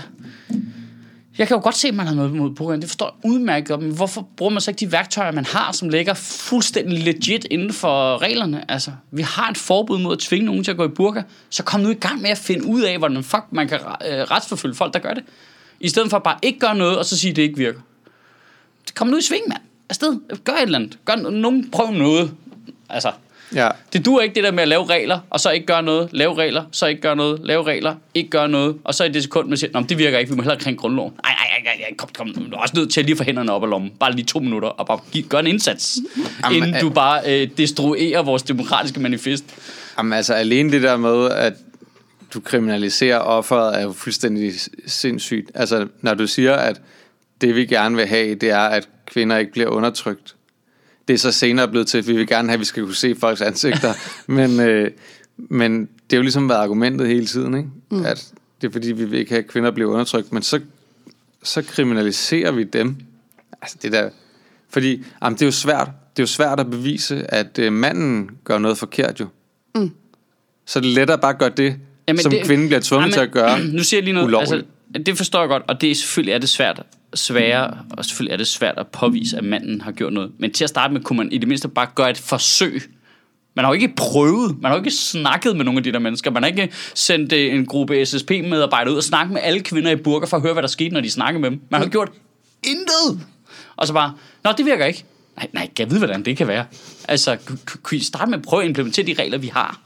jeg kan jo godt se, at man har noget mod burgeren, det forstår jeg udmærket godt, men hvorfor bruger man så ikke de værktøjer, man har, som ligger fuldstændig legit inden for reglerne? Altså, vi har et forbud mod at tvinge nogen til at gå i burka, så kom nu i gang med at finde ud af, hvordan fuck man kan øh, retsforfølge folk, der gør det. I stedet for bare ikke gøre noget, og så sige, at det ikke virker. Kom nu i sving, mand. Afsted. Gør et eller andet. Gør nogen prøv noget. Altså, Ja. det duer ikke det der med at lave regler, og så ikke gøre noget, lave regler, så ikke gøre noget, lave regler, ikke gøre noget, og så i det sekund, man siger, det virker ikke, vi må heller kring grundloven. Nej, nej, nej, kom, kom, du er også nødt til at lige få hænderne op af lommen, bare lige to minutter, og bare give, gøre en indsats, Jamen, inden du bare øh, destruerer vores demokratiske manifest. Jamen altså alene det der med, at du kriminaliserer offeret, er jo fuldstændig sindssygt. Altså når du siger, at det vi gerne vil have, det er, at kvinder ikke bliver undertrykt. Det er så senere blevet til, at vi vil gerne have, at vi skal kunne se folks ansigter. men, øh, men det er jo ligesom været argumentet hele tiden, ikke? Mm. At det er fordi, vi vil ikke have, at kvinder bliver undertrykt. Men så, så kriminaliserer vi dem. Altså det der... Fordi jamen, det er jo svært. Det er jo svært at bevise, at øh, manden gør noget forkert jo. Så er det lettere bare at gøre det, Jamen som det, kvinden bliver tvunget til at gøre. Nu siger jeg lige noget. ulovligt. Altså, det forstår jeg godt, og det er selvfølgelig er det svært svære, og selvfølgelig er det svært at påvise, at manden har gjort noget. Men til at starte med, kunne man i det mindste bare gøre et forsøg. Man har jo ikke prøvet, man har jo ikke snakket med nogle af de der mennesker. Man har ikke sendt øh, en gruppe SSP-medarbejdere ud og snakket med alle kvinder i burger for at høre, hvad der skete, når de snakkede med dem. Man har gjort intet. Og så bare, nå, det virker ikke. Nej, nej, jeg ved, hvordan det kan være. Altså, kunne- I starte med at prøve at implementere de regler, vi har?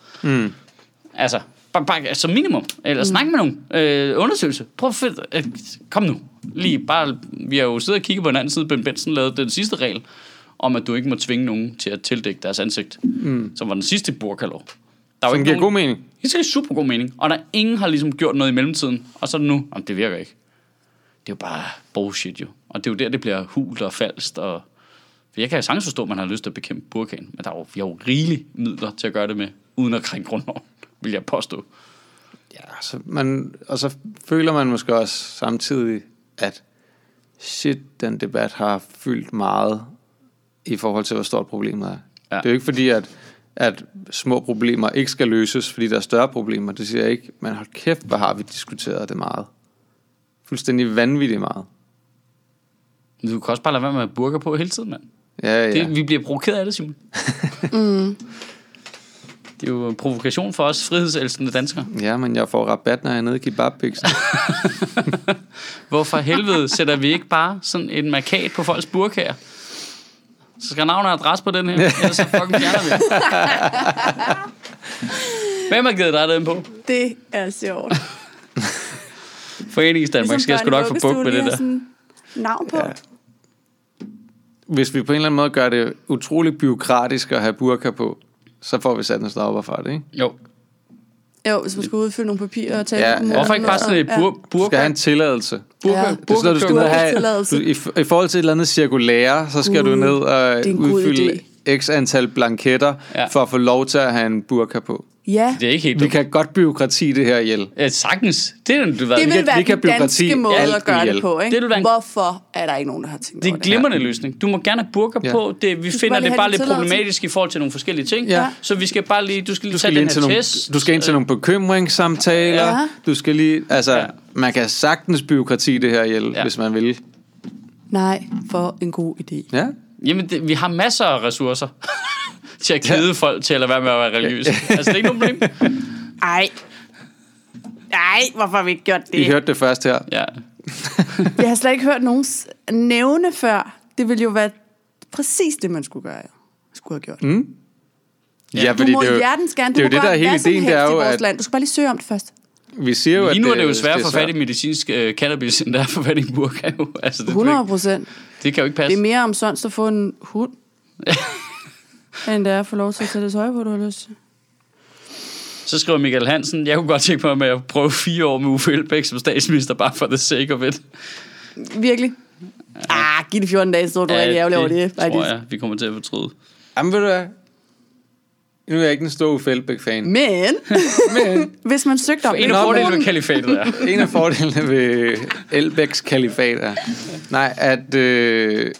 Altså, bare, bare som minimum. Eller snak med nogen. Øh, undersøgelse. Prøv at øh, kom nu. Lige bare, vi har jo siddet og kigget på en anden side, Ben Benson lavede den sidste regel. om at du ikke må tvinge nogen til at tildække deres ansigt. Mm. Som var den sidste burkalov. Der er jo Som ikke giver nogen, god mening. Det giver super god mening. Og der er ingen har ligesom gjort noget i mellemtiden. Og så er det nu, jamen det virker ikke. Det er jo bare bullshit jo. Og det er jo der, det bliver hult og falsk. Og... For jeg kan sagtens forstå, at man har lyst til at bekæmpe burkaen. Men der er jo, vi har jo rigelige midler til at gøre det med, uden at krænke grundloven, vil jeg påstå. Ja, så man, og så føler man måske også samtidig, at shit, den debat har fyldt meget i forhold til, hvor stort problemet er. Ja. Det er jo ikke fordi, at, at små problemer ikke skal løses, fordi der er større problemer. Det siger jeg ikke. Men hold kæft, hvor har vi diskuteret det meget. Fuldstændig vanvittigt meget. Du kan også bare lade være med at burka på hele tiden, mand. Ja, ja. Det, vi bliver provokeret af det, Simon. mm. Det er jo en provokation for os frihedselskende danskere. ja, men jeg får rabat, når jeg er nede i kebabbiksen. Hvorfor helvede sætter vi ikke bare sådan en markat på folks burkager? Så skal navn og adresse på den her, ellers så fucking fjerner vi. Hvem har givet dig den på? Det er sjovt. Foreningsdanmark skal jeg sgu nok få bukt med det der. Sådan navn på. Ja. Hvis vi på en eller anden måde gør det utrolig byråkratisk at have burka på, så får vi sat en stopper for det, ikke? Jo. Jo, hvis man skal udfylde nogle papirer og tale Ja, kommunen Hvorfor ikke bare sådan et og- bur, Du skal burka? have en tilladelse. burka, Ja. ja. Det er sådan du skal ned og have, du, i, I forhold til et eller andet cirkulære, så skal Gud, du ned og en udfylde x antal blanketter, ja. for at få lov til at have en burka på. Ja, Det er ikke helt Vi dumt. kan godt byråkrati det her ihjel. Ja, sagtens. Det er du ved. det vi vil kan- være vi kan den danske måde at gøre ihjel. det på, ikke? Det vil være en- Hvorfor er der ikke nogen, der har tænkt Det er en det? glimrende løsning. Du må gerne have burka Ja. på. Det, vi finder bare det bare lidt problematisk i forhold til nogle forskellige ting. Ja. Så vi skal bare lige, du skal lige Du tage skal, lige den her nogle, test. du skal ind til nogle bekymringssamtaler. Ja. Du skal lige, altså, Ja. man kan sagtens byråkrati det her ihjel, ja. hvis man vil. Nej, for en god idé. Ja. Jamen, det, vi har masser af ressourcer til at kede ja. folk til at lade være med at være religiøse. altså, det er ikke nogen problem. Ej. Ej, hvorfor har vi ikke gjort I det? hørte det først her. Ja. Jeg har slet ikke hørt nogen nævne før. Det ville jo være præcis det, man skulle gøre. Skulle have gjort. Mm. Ja, Du må det er jo, hjertens gerne. Du det er jo det, der er hele ideen, det er i jo, vores at land. Du skal bare lige søge om det først. vi siger jo, Lige nu at er det jo svært at få svært. fat i medicinsk øh, cannabis, end det er at få fat i burka. Jo. Altså, det, 100 procent. det kan jo ikke Det passe. er mere om sådan at få en hund, end det er at få lov til at tage det tøj på, du har lyst til. Så skriver Michael Hansen, jeg kunne godt tænke mig med at prøve fire år med Uffe Elbæk som statsminister, bare for the sake of it. Virkelig. Ah, giv det 14 dage, så er du rigtig ærgerlig over det. tror faktisk. jeg, vi kommer til at fortryde. Jamen ved du hvad? Nu er jeg ikke en stor Uffe Elbæk-fan. Men, Men hvis man søgte om En det, af fordelene ved kalifatet er, en af fordelene ved Elbæks kalifat er, nej, at øh,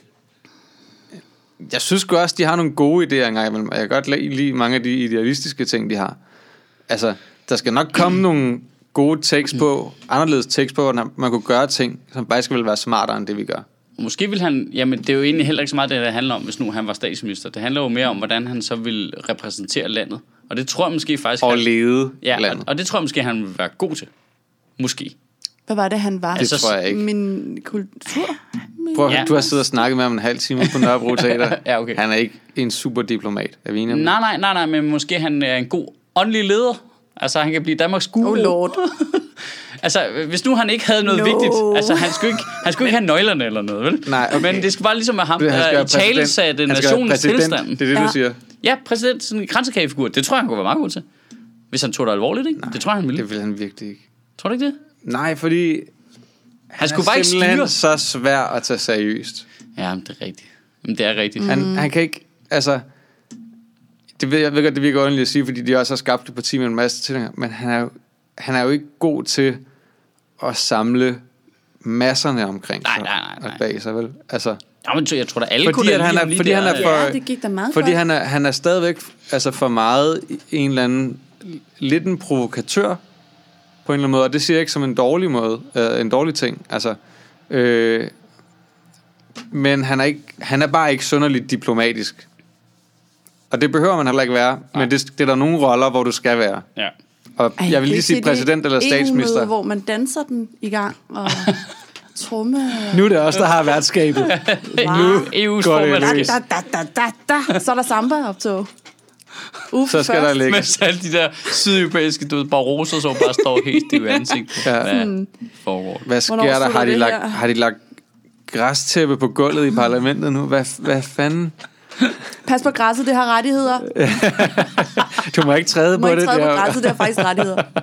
jeg synes også, de har nogle gode idéer engang imellem. og Jeg kan godt lide mange af de idealistiske ting, de har. Altså, der skal nok komme nogle gode tekst på, anderledes tekst på, hvordan man kunne gøre ting, som faktisk vil være smartere end det, vi gør. Måske vil han, jamen det er jo egentlig heller ikke så meget det, det handler om, hvis nu han var statsminister. Det handler jo mere om, hvordan han så vil repræsentere landet. Og det tror jeg måske faktisk, Og han, lede ja, og, landet. og det tror jeg måske, han vil være god til. Måske. Hvad var det, han var? Altså, Det tror jeg ikke. Min kultur? Min... Prøv, Ja. ja. Du har siddet og snakket med ham en halv time på Nørrebro Teater. Ja, okay. Han er ikke en super diplomat. Er vi enige? Nej, nej, nej, nej, men måske han er en god åndelig leder. Altså, han kan blive Danmarks guru. Oh lord. Altså, hvis nu han ikke havde noget No. vigtigt, altså han skulle ikke, han skulle ikke have nøglerne eller noget, vel? Nej, okay. Men det skal bare ligesom være ham, der være i tale satte skal være nationens præsident. tilstand. Det er det, Ja. du siger. Ja, præsident, sådan en kransekagefigur. Det tror jeg, han kunne være meget god til. Hvis han tog det alvorligt, ikke? Nej, det tror jeg, han ville. Det vil han virkelig ikke. Tror du ikke det? Nej, fordi Han skulle bare ikke styre. så svær at tage seriøst. Ja, men det er rigtigt. Men det er rigtigt. Han, mm. han kan ikke, altså... Det ved, jeg ved godt, det virker ordentligt at sige, fordi de også har skabt et parti med en masse tilhængere, men han er, jo, han er jo ikke god til at samle masserne omkring Nej, sig nej, nej, nej. og bag sig, vel? Altså, Ja, men jeg tror da alle Fordi kunne at han er- fordi han er for- Ja, det gik da meget fordi godt. han er, han er stadigvæk altså for meget en eller anden, lidt en provokatør, på en eller anden måde, og det siger jeg ikke som en dårlig måde, øh, en dårlig ting, altså, øh, men han er, ikke, han er bare ikke sønderligt diplomatisk. Og det behøver man heller ikke være, men det, det er der nogle roller, hvor du skal være. Ja. Og Ej, jeg vil lige sige præsident eller statsminister. hvor man danser den i gang og tromme... Nu er det også der har værtskabet. Wow. EU's går det. Da, da, da, da, da. Så er der samba-optog. Uffe Så skal der først. ligge. Mens alle de der sydeuropæiske, du ved, baroser, som bare står helt stive i ansigtet. Ja. Hvad foregår der? Hvad sker Hvornår der? Har de, det lagt, her? har de lagt græstæppe på gulvet i parlamentet nu. Hvad, hvad fanden? Pas på græsset, det har rettigheder. Du må ikke træde Du må på ikke det. træde på der. græsset, det har faktisk rettigheder.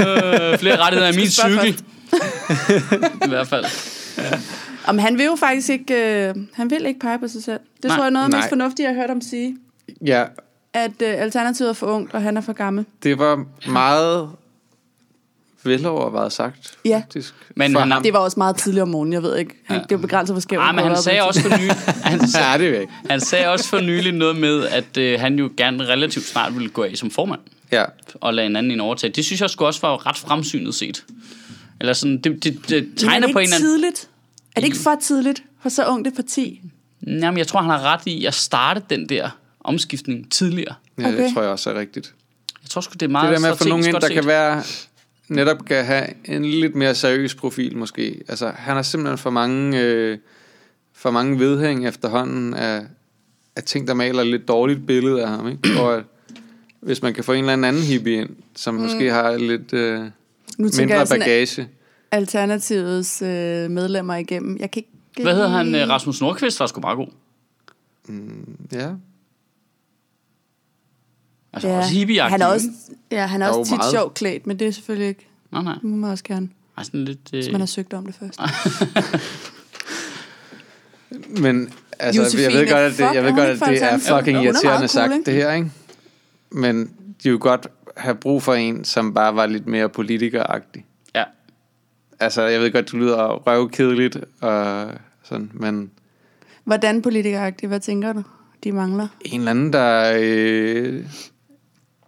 Øh, flere rettigheder af min cykel. I hvert fald. Om han vil jo faktisk ikke, øh, han vil ikke pege på sig selv. Det Nej. tror jeg er noget af det mest Nej. fornuftige, jeg har hørt ham sige. Ja, At øh, alternativet er for ungt, og han er for gammel. det var meget velovervejet sagt, Ja. faktisk. Men For han ham. Det var også meget tidligere om morgenen, jeg ved ikke. Han, Ja. Det jo begrænset, hvor skævt Nej, men han sagde også for nylig, han, sagde, Ja, det væk. han sagde også for nylig noget med, at øh, han jo gerne relativt snart ville gå af som formand Ja, og lade en anden en overtage. Det synes jeg skulle også var ret fremsynet set. Eller sådan, det, det, det er tegner det på en ikke eller anden... tidligt? Er det ikke for tidligt for så ungt et parti? Jamen, jeg tror, han har ret i at starte den der omskiftning tidligere. ja Okay. det tror jeg også er rigtigt. Jeg tror sgu, det er meget Det der med at få nogen ind, der set. kan være netop kan have en lidt mere seriøs profil måske. Altså, han har simpelthen for mange, øh, for mange vedhæng efterhånden af, af ting, der maler et lidt dårligt billede af ham. Ikke? Og at, hvis man kan få en eller anden hippie ind, som mm. måske har lidt øh, Nu mindre jeg bagage. Alternativets øh, medlemmer igennem. Jeg kan ikke... Hvad hedder han? Øh, Rasmus Nordqvist var sgu meget god. Ja, Altså ja. også hippie han er også, ja, han er er også jo tit meget. sjovt klædt, men det er selvfølgelig ikke... Nej, nej. Det må man også gerne, Ej, sådan lidt... Øh... hvis man har søgt om det først. men altså, Josefine, jeg ved godt, at det, jeg er ved godt, at det er fucking Jo, er irriterende cool, sagt, ikke? det her, ikke? Men de vil godt have brug for en, som bare var lidt mere politikeragtig. Ja. Altså, jeg ved godt, du lyder røvkedeligt og sådan, men Hvordan politikeragtigt? Hvad tænker du? De mangler. en eller anden, der... Øh,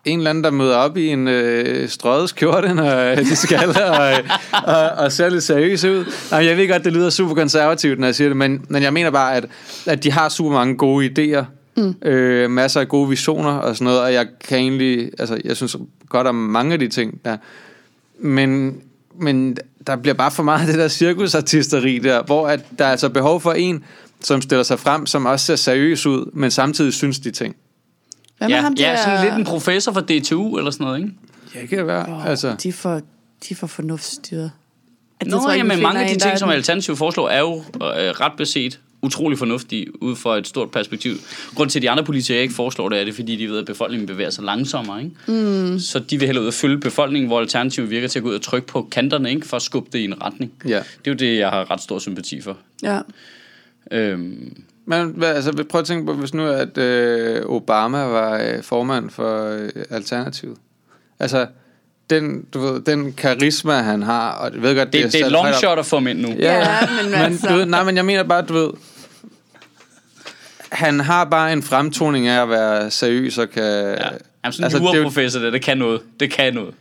en eller anden, der møder op i en øh, strøget skjorte, når de skal, og, og, og ser lidt seriøs ud. Jamen, jeg ved godt, det lyder super konservativt, når jeg siger det, men, men jeg mener bare, at, at de har super mange gode idéer, mm. øh, masser af gode visioner og sådan noget, og jeg kan egentlig, altså, jeg synes godt om mange af de ting der, men, men der bliver bare for meget af det der cirkusartisteri der, hvor at der er altså behov for en, som stiller sig frem, som også ser seriøs ud, men samtidig synes de ting. Hvad med Ja, ham der? ja, sådan lidt en professor fra DTU eller sådan noget, ikke? Ja, det kan det være. Oh, altså, De er for, de er for fornuftsstyret. At det Nå, tror jamen, mange af de en, ting, som Alternativ foreslår, er jo øh, ret beset utrolig fornuftige ud fra et stort perspektiv. Grunden til, at de andre politikere ikke foreslår det, er det, fordi de ved, at befolkningen bevæger sig langsommere. Ikke? Mm. Så de vil hellere ud at følge befolkningen, hvor Alternativ virker til at gå ud og trykke på kanterne, ikke? for at skubbe det i en retning. ja. Det er jo det, jeg har ret stor sympati for. Ja. Øhm, Men hvad, altså, prøv at tænke på, hvis nu at øh, Obama var øh, formand for øh, Alternativet. Altså, den, du ved, den karisma, han har, og jeg ved godt, det, det, det er long shot at få ind nu. Ja, Ja, men men, altså- du ved, nej, men jeg mener bare, du ved, han har bare en fremtoning af at være seriøs og kan... Ja. Jamen, sådan en altså, det, er jo- juraprofessor, det, det kan noget. Det kan noget.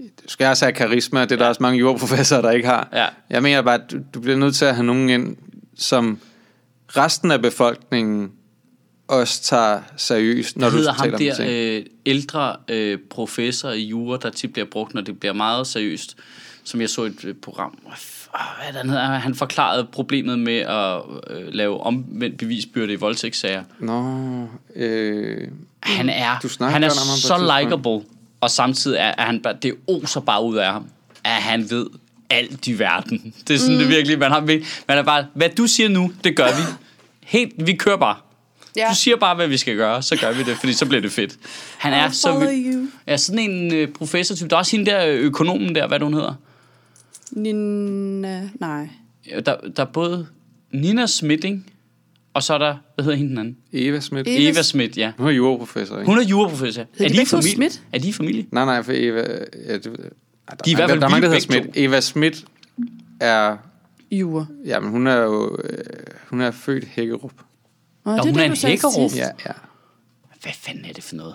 du skal også have karisma, det er der også mange juraprofessorer, der ikke har. Ja. Jeg mener bare, at du, du bliver nødt til at have nogen ind, som resten af befolkningen også tager seriøst, når du hedder ham taler om ting. der øh, ældre øh, professor i jura, der tit bliver brugt, når det bliver meget seriøst, som jeg så et øh, program. Hvad er det, han hedder? Han forklarede problemet med at øh, lave omvendt bevisbyrde i voldtægtssager. Nå, øh, Han er, Du han er om ham så likable, og samtidig er, er han bare, det oser bare ud af ham, at han ved alt i verden. Det er sådan, mm. det virkelig, man, har, man er bare, hvad du siger nu, det gør vi. Helt, vi kører bare. Ja. Du siger bare, hvad vi skal gøre, så gør vi det, fordi så bliver det fedt. Han er så you. Ja, sådan en øh, professor-type. Der er også hende der øh, økonomen der, hvad er hun hedder. Nina... Nej. Der, der er både Nina Smitting, og så er der, hvad hedder hende den anden? Eva Schmidt. Eva Eva Schmidt, ja. Nu er juraprofessor, ikke? Hun er juraprofessor. Er de de, familie? Schmidt? Er de familie? Nej, nej, for Eva... Ja, det, der, De er i hvert fald der, der er mange, der hedder Schmidt. Eva Schmidt er... Jura. Jamen, hun er jo... Øh, hun er født Hækkerup. Nå, Nå, det er hun det, er en hækkerup. Ja, ja. Hvad fanden er det for noget?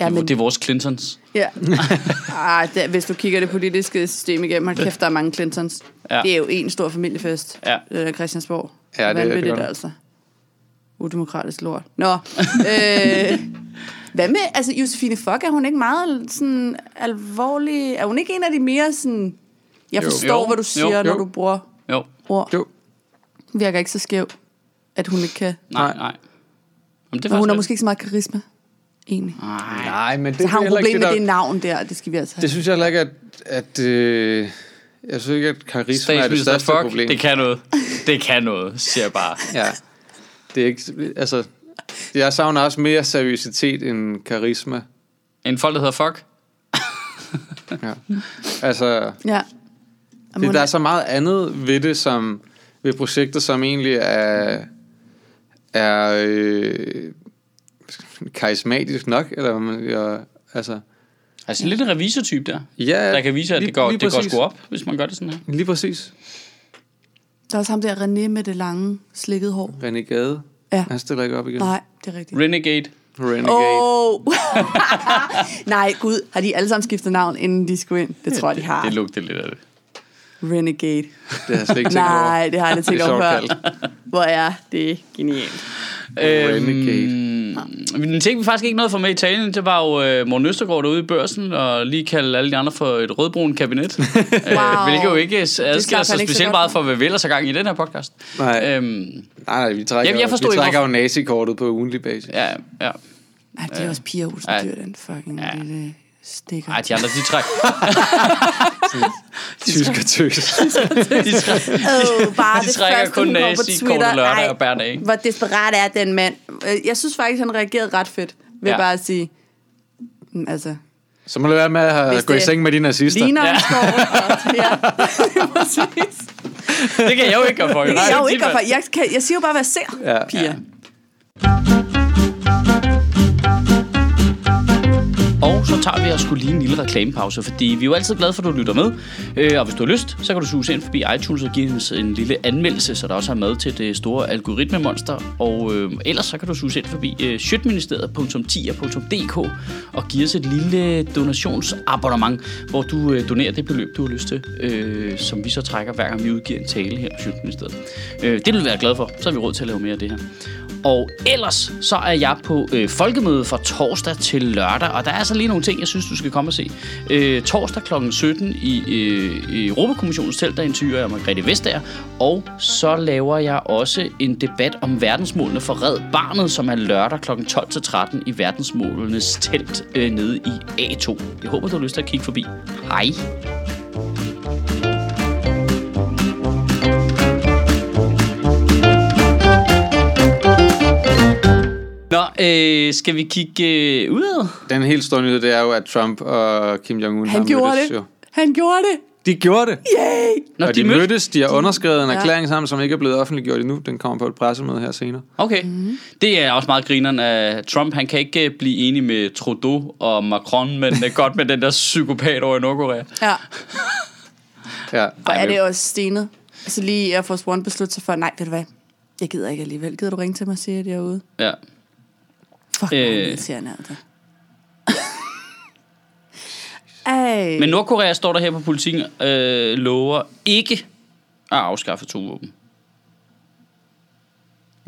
Ja, det, er- men- det er vores Clintons. Ja. Ej, det, hvis du kigger det politiske system igennem, hold kæft, der er mange Clintons. Ja. Det er jo en stor familiefest. Ja. Øh, Christiansborg. Ja, det er det Vanvittigt, godt. altså. Udemokratisk lort. Nå. øh, hvad med, altså Josefine Fock, er hun ikke meget sådan alvorlig? Er hun ikke en af de mere sådan, jeg Jo. forstår, Jo. hvad du siger, Jo. når Jo. du bruger Jo, ord. Jo. Virker ikke så skæv, at hun ikke kan. nej, Nej. Jamen, det er hun har måske ikke så meget karisma, egentlig. Nej. Nej, men det, Så har er hun problem med der- det navn der, det skal vi altså have. Det synes jeg heller ikke, at... at øh, Jeg synes ikke, at karisma er det største fuck, problem. det kan noget. Det kan noget, siger jeg bare. Ja. Det er ikke, altså, jeg savner også mere seriøsitet end karisma. En folk, der hedder fuck. Ja. Altså, Ja. det, der er så meget andet ved det, som ved projektet, som egentlig er, er øh, karismatisk nok, eller hvad man, ja, altså, Altså lidt en revisortype der. ja, Der kan vise, at lige- det går, det går sgu op, hvis man gør det sådan her. Lige præcis. Der er også ham der René med det lange, slikkede hår. René Gade. Ja. Han stiller ikke op igen. Nej, det er rigtigt. Renegade. Renegade. Åh! Oh. Nej, gud, har de alle sammen skiftet navn, inden de skulle ind? Det tror jeg, de har. Det lugter lidt af det. Renegade. Det har jeg slet ikke tænkt over. Nej, det har jeg aldrig tænkt Det er over før. Hvor er det genialt. Renegade. Øhm, en ting, vi faktisk ikke nåede for med i talen, det var jo øh, Morten Østergaard derude i børsen, og lige kalde alle de andre for et rødbrun kabinet. Wow. øh, hvilket jo ikke adskiller slap sig så specielt godt meget for. hvad vi ellers har gang i den her podcast. Nej. Øhm, Nej, nej, vi trækker, Jeg- jeg forstod vi ikke, trækker jo nazikortet på ugenlig basis. ja, ja. Ej, det er også Pia Olsen Ja. Dyr, den fucking Ja. lille stikker. Ej, de andre, de trækker. Tysker tøs. De trækker, Øh, bare de det trækker første, kun nazi, Twitter. korte lørdag Ej, og bærer af. Hvor desperat er den mand. Øh, Jeg synes faktisk, han reagerede ret fedt. Ved Ja. bare at sige, mm, altså, Så må du være med at Hvis gå i seng med de nazister. ligner Ja. Og, ja. Det kan jeg jo ikke gøre for. Det kan jeg jo ikke gøre for. Jeg, kan, jeg siger jo bare, hvad jeg ser, Ja. Pia. Og så tager vi og skulle lige en lille reklamepause, fordi vi er jo altid glade for, at du lytter med. Øh, og hvis du har lyst, så kan du suge ind forbi iTunes og give os en lille anmeldelse, så der også er med til det store algoritmemonster. Og øh, ellers så kan du suge ind forbi øh, shitministeriet.10.dk og give os et lille donationsabonnement, hvor du øh, donerer det beløb, du har lyst til, øh, som vi så trækker hver gang vi udgiver en tale her på Shitministeriet. Øh, det vil vi være glade for, så har vi råd til at lave mere af det her. Og ellers så er jeg på øh, folkemøde fra torsdag til lørdag, og der er altså lige nogle ting, jeg synes, du skal komme og se. Øh, torsdag kl. 17 i, øh, i Europakommissionens telt, der interviewer jeg Margrethe Vestager, og så laver jeg også en debat om verdensmålene for Red Barnet, som er lørdag kl. 12 til 13 i verdensmålenes telt øh, nede i A2. Jeg håber, du har lyst til at kigge forbi. Hej! Øh, skal vi kigge øh, udad? Den helt store nyhed, det er jo, at Trump og Kim Jong-un har Han gjorde mødtes det. jo. Han gjorde det. De gjorde det. Yay! Nå, og de, de mødte- mødtes, de har underskrevet en Ja. erklæring sammen, som ikke er blevet offentliggjort endnu. Den kommer på et pressemøde her senere. Okay. Mm. Det er også meget grineren af Trump. Han kan ikke øh, blive enig med Trudeau og Macron, men øh, godt med den der psykopat over i Nordkorea. Ja, Ja. hvor er det også stenet. Altså lige Air Force One beslutte sig for, nej, ved du hvad, jeg gider ikke alligevel. Gider du ringe til mig og sige, at jeg er ude? Ja. Fuck, Øh. øh. irriterende altså. Ej. Men Nordkorea står der her på politikken, øh, lover ikke at afskaffe atomvåben.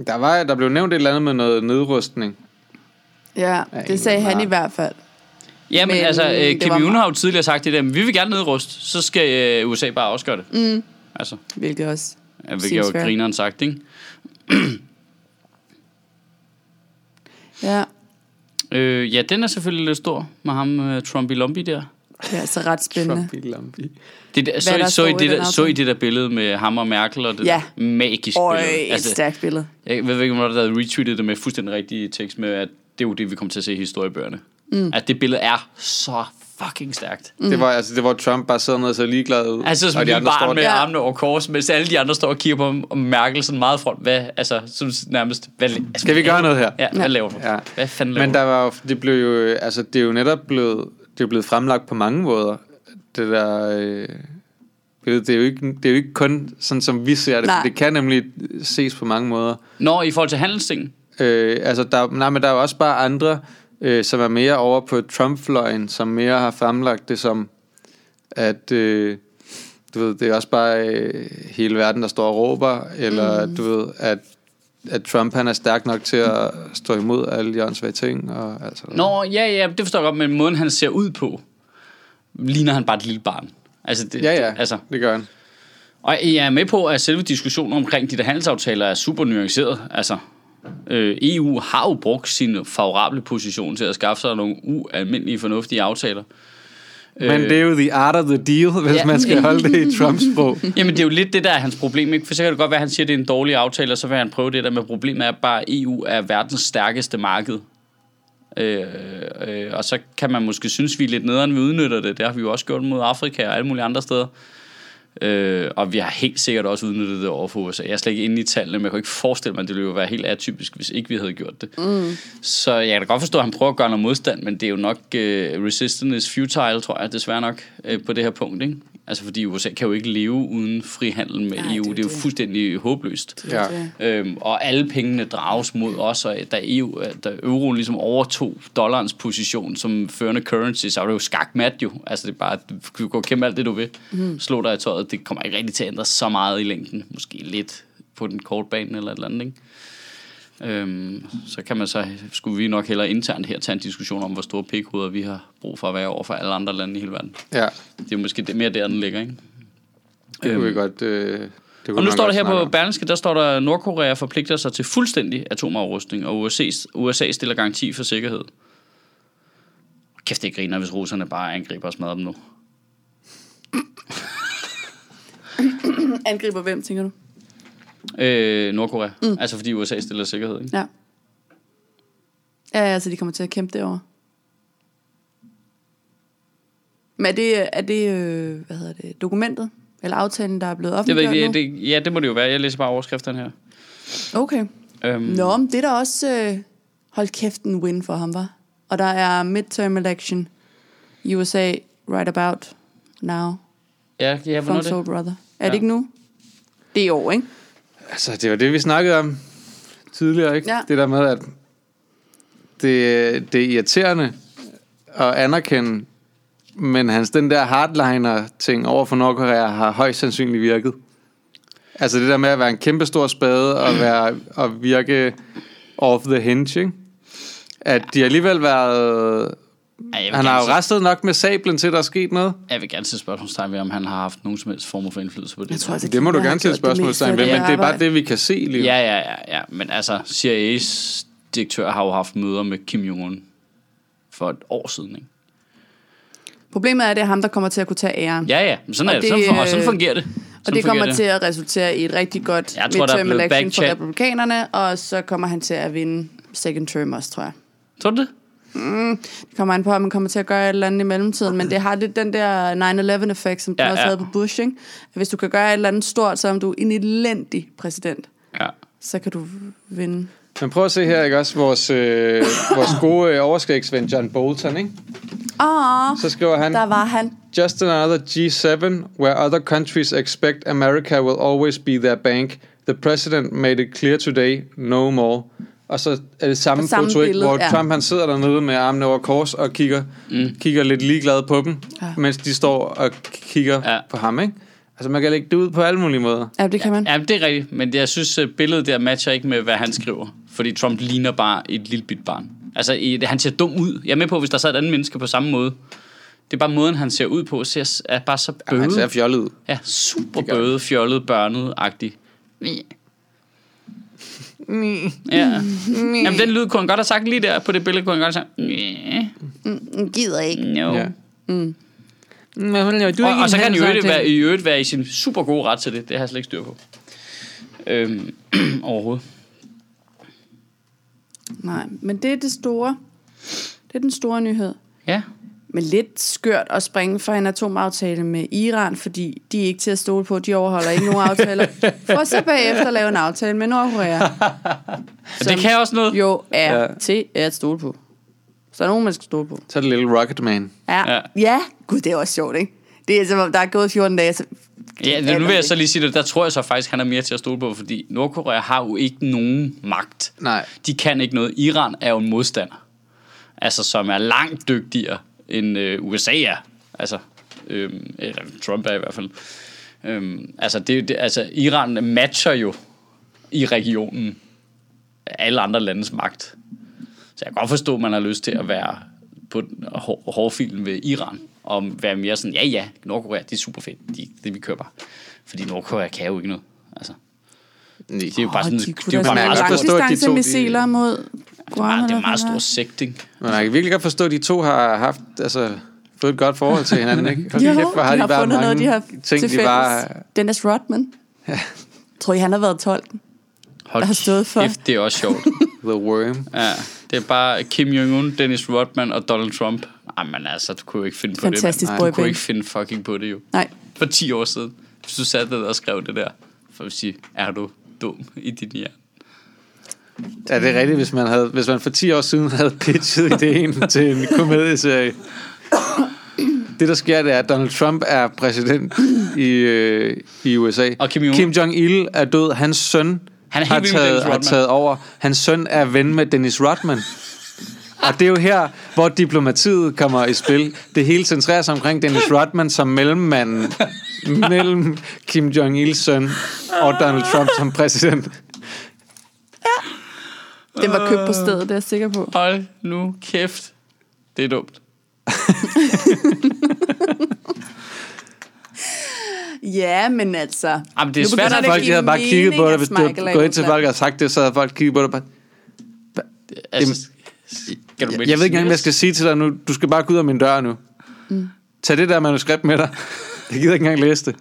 Der, var, der blev nævnt et eller andet med noget nedrustning. Ja, det sagde han i hvert fald. Ja, men, Men altså, øh, det Kim meget- har jo tidligere sagt det der, men vi vil gerne nedruste, så skal øh, USA bare afskaffe det. Mm. Altså, Hvilket også ja, hvilket er jo grineren sagt, ikke? Ja, Øh, ja, den er selvfølgelig lidt stor med ham, øh, Trumpy Lumpy der. det er altså ret spændende. Det der, så, der så, I det der, så I det der billede med ham og Merkel og det Ja. der magiske Øj, billede? et stærkt billede. Jeg ved ikke, om der havde retweetet det med fuldstændig rigtig tekst med, at det er jo det, vi kommer til at se i historiebøgerne. Mm. At det billede er så fucking stærkt. Mm. Det var, altså, det var Trump bare sidder og så ligeglad ud. Altså som og et lille barn med Ja. armene over kors, mens alle de andre står og kigger på ham, og Merkel sådan meget front. Hvad, altså, sådan nærmest, hvad, altså, Skal vi gøre noget her? Ja, hvad laver du? Ja. Hvad fanden laver Men der var jo, det blev jo, altså det er jo netop blevet, det er blevet fremlagt på mange måder. Det der, øh, det er jo ikke, det er jo ikke kun sådan som vi ser det, Nej. det kan nemlig ses på mange måder. Nå, i forhold til handelsting. Øh, altså der, nej, men der er jo også bare andre, øh, som er mere over på Trump-fløjen, som mere har fremlagt det som, at øh, du ved, det er også bare øh, hele verden, der står og råber, eller mm. du ved, at, at Trump han er stærk nok til at stå imod alle de åndssvage ting. Og, altså, Nå, ja, ja, det forstår jeg godt, men måden han ser ud på, ligner han bare et lille barn. Altså, det, ja, ja, Det, altså, det gør han. Og jeg er med på, at selve diskussionen omkring de der handelsaftaler er super nuanceret. Altså, øh, EU har jo brugt sin favorable position til at skaffe sig nogle ualmindelige fornuftige aftaler. Men det er jo the art of the deal, hvis Ja. man skal holde det i Trumps sprog. Jamen, det er jo lidt det, der er hans problem, ikke? For så kan det godt være, at han siger, at det er en dårlig aftale, og så vil han prøve det der med problemet er bare, at EU er verdens stærkeste marked. Øh, øh, og så kan man måske synes, vi er lidt nederen, vi udnytter det. Det har vi jo også gjort mod Afrika og alle mulige andre steder. Øh, og vi har helt sikkert også udnyttet det over for USA. Jeg er slet ikke inde i tallene, men jeg kan ikke forestille mig, at det ville jo være helt atypisk, hvis ikke vi havde gjort det. Mm. Så jeg kan da godt forstå, at han prøver at gøre noget modstand, men det er jo nok uh, resistance is futile, tror jeg, desværre nok, uh, på det her punkt. Ikke? Altså fordi USA kan jo ikke leve uden frihandel med Nej, EU. det er Det er jo det. fuldstændig håbløst. Ja. Det- Øhm, og alle pengene drages mod os, og da, EU, da euroen ligesom overtog dollarens position som førende currency, så er det jo skakmat jo. Altså det er bare, du kan kæmpe alt det, du vil. Mm. Slå dig i tøjet. Det kommer ikke rigtig til at ændre så meget i længden. Måske lidt på den korte bane eller et eller andet, ikke? Øhm, så kan man så, skulle vi nok hellere internt her tage en diskussion om, hvor store pikhoveder vi har brug for at være over for alle andre lande i hele verden. Ja, Det er måske det, mere der, den ligger, ikke? det kunne vi godt... Øh, det kunne Og nu står der her på. Berlingske, der står der, at Nordkorea forpligter sig til fuldstændig atomavrustning, og USA, USA stiller garanti for sikkerhed. Kæft, det griner, hvis russerne bare angriber og smadrer dem nu. Angriber hvem, tænker du? Øh, Nordkorea. Mm. Altså fordi USA stiller sikkerhed, ikke? Ja. Ja, altså de kommer til at kæmpe derovre. Men er det, er det øh, hvad hedder det, dokumentet? Eller aftalen, der er blevet Det ved offentliggjort nu? det, ja, det må det jo være. Jeg læser bare overskrifterne her. Okay. Øhm, Nå, men det er da også... Øh, hold kæft en win for ham, var. Og der er midterm election i USA right about now. Ja, ja hvornår From er Soul det? Brother. Er Ja. det ikke nu? Det er i år, ikke? Altså, det var det, vi snakkede om tidligere, ikke? Ja. Det der med, at det, det er irriterende at anerkende, men hans den der hardliner-ting over for Nordkorea har højst sandsynligt virket. Altså det der med at være en kæmpe stor spade og, være, og virke off the hinge, ikke? At de alligevel været... Vil Han har jo sætte- restet nok med sablen til, der er sket noget. Jeg vil gerne sætte spørgsmålstegn ved, om han har haft nogen som helst form for indflydelse på det. Jeg tror altså, Det må du gerne det spørgsmålstegn ved, men det er bare det, vi kan se lige nu. Ja, ja, ja, ja. Men altså, CIA's direktør har jo haft møder med Kim Jong-un for et år siden, ikke? Problemet er, at det er ham, der kommer til at kunne tage æren. Ja, ja. Men sådan, Og er det, det, sådan, og sådan fungerer det. Og Sådan det kommer fungerer til at resultere i et rigtig godt Jeg tror, er midterm election for republikanerne, og så kommer han til at vinde second term også, tror jeg. Tror du det? Det kommer an på, om man kommer til at gøre et eller andet i mellemtiden, men det har lidt den der 9-11-effekt, som den Ja, også ja. havde på Bush, ikke? At Hvis du kan gøre et eller andet stort, så er du en elendig præsident, Ja. så kan du vinde. Men prøv at se her, ikke også? Vores, øh, vores gode øh, overskægsven John Bolton, ikke? Åh, Så skriver han... der var han. Just another G7 where other countries expect America will always be their bank. The president made it clear today, no more. Og så er det samme, samme foto, ikke, billede, hvor ja. Trump han sidder dernede med armene over kors og kigger, mm. kigger lidt ligeglad på dem, Ja. mens de står og kigger Ja. på ham. Ikke? Altså man kan lægge det ud på alle mulige måder. Ja, det kan man. Ja, det er rigtigt. Men jeg synes, at billedet der matcher ikke med, hvad han skriver. Fordi Trump ligner bare et lille bit barn. Altså, i- han ser dum ud. Jeg er med på, hvis der sad et andet menneske på samme måde. Det er bare måden, han ser ud på, ser, er bare så Ja, han bøvet. ser fjollet ud. Ja, super bøvet, fjollet, børnet-agtig. Ja. Jamen, den lyd kunne han godt have sagt lige der på det billede, kunne han godt have sagt. "Næh, Mm, Gider ikke. No. Ja. Mm. Men hvad laver du Og, og så kan han jo sådan øvrigt være, i øvrigt være i sin super gode ret til det. Det har jeg slet ikke styr på. Øhm, overhovedet. Nej, men det er det store. Det er den store nyhed. Ja. Men lidt skørt at springe fra en atomaftale med Iran, fordi de er ikke til at stole på, de overholder ikke nogen aftaler. For så bagefter at lave en aftale med Nordkorea. Det kan også noget. jo er ja. Til at stole på. Så er der nogen, man skal stole på. Så er det lille Rocket Man. Ja. Ja. ja. ja. Gud, det er også sjovt, ikke? Det er som om, der er gået 14 dage, så... Ja, det, nu vil jeg så lige sige det. Der tror jeg så faktisk, han er mere til at stole på, fordi Nordkorea har jo ikke nogen magt. Nej. De kan ikke noget. Iran er jo en modstander. Altså, som er langt dygtigere, end øh, USA er. Altså, øh, eller Trump er i hvert fald. Øh, altså, det, det, altså, Iran matcher jo i regionen alle andre landes magt. Så jeg kan godt forstå, at man har lyst til at være på den hår- hårfilen ved Iran, og være mere sådan, ja ja, Nordkorea, det er super fedt, de, det vi køber bare. Fordi Nordkorea kan jo ikke noget. Altså, Nej. det er jo bare sådan, de det kunne er jo bare man meget forstå, at de to, langdistancemissiler mod Guam. det er en meget stor det sekt, ikke? Men jeg kan virkelig godt forstå, at de to har haft altså, fået et godt forhold til hinanden, ikke? Hold Jo, kæft, hvor har de de, har bare fundet mange noget, de har ting, til de bare... Dennis Rodman. Ja. Tror I, han har været tolken? Hold Der har stået for. kæft, det er også sjovt. The Worm. Ja, det er bare Kim Jong-un, Dennis Rodman og Donald Trump. Jamen altså, du kunne jo ikke finde på Fantastisk det. mand. Du kunne ikke finde fucking på det jo. Nej. For 10 år siden. Hvis du satte dig der og skrev det der. For at sige, er du dum i dit hjerne? Ja, det er rigtigt, hvis man, havde, hvis man for 10 år siden havde pitchet ideen til en komedieserie. Det, der sker, det er, at Donald Trump er præsident i, øh, i USA. Og Kim Jong-un. Kim Jong-il er død. Hans søn Han er har, taget, har taget over. Hans søn er ven med Dennis Rodman. Og det er jo her, hvor diplomatiet kommer i spil. Det hele centrerer sig omkring Dennis Rodman som mellemmanden mellem Kim Jong-ils søn og Donald Trump som præsident. Den var købt på stedet, det er jeg sikker på. Hold nu kæft. Det er dumt. Ja, men altså... Jamen, det er Nu svært begynder at Folk de havde bare kigget på det, at hvis du er går ind til folk og har sagt det, så havde folk kigget på det bare, Altså, kan du jeg, jeg ved ikke engang, hvad jeg skal sige til dig nu. Du skal bare gå ud af min dør nu. Mm. Tag det der manuskript med dig. Jeg gider ikke engang læse det.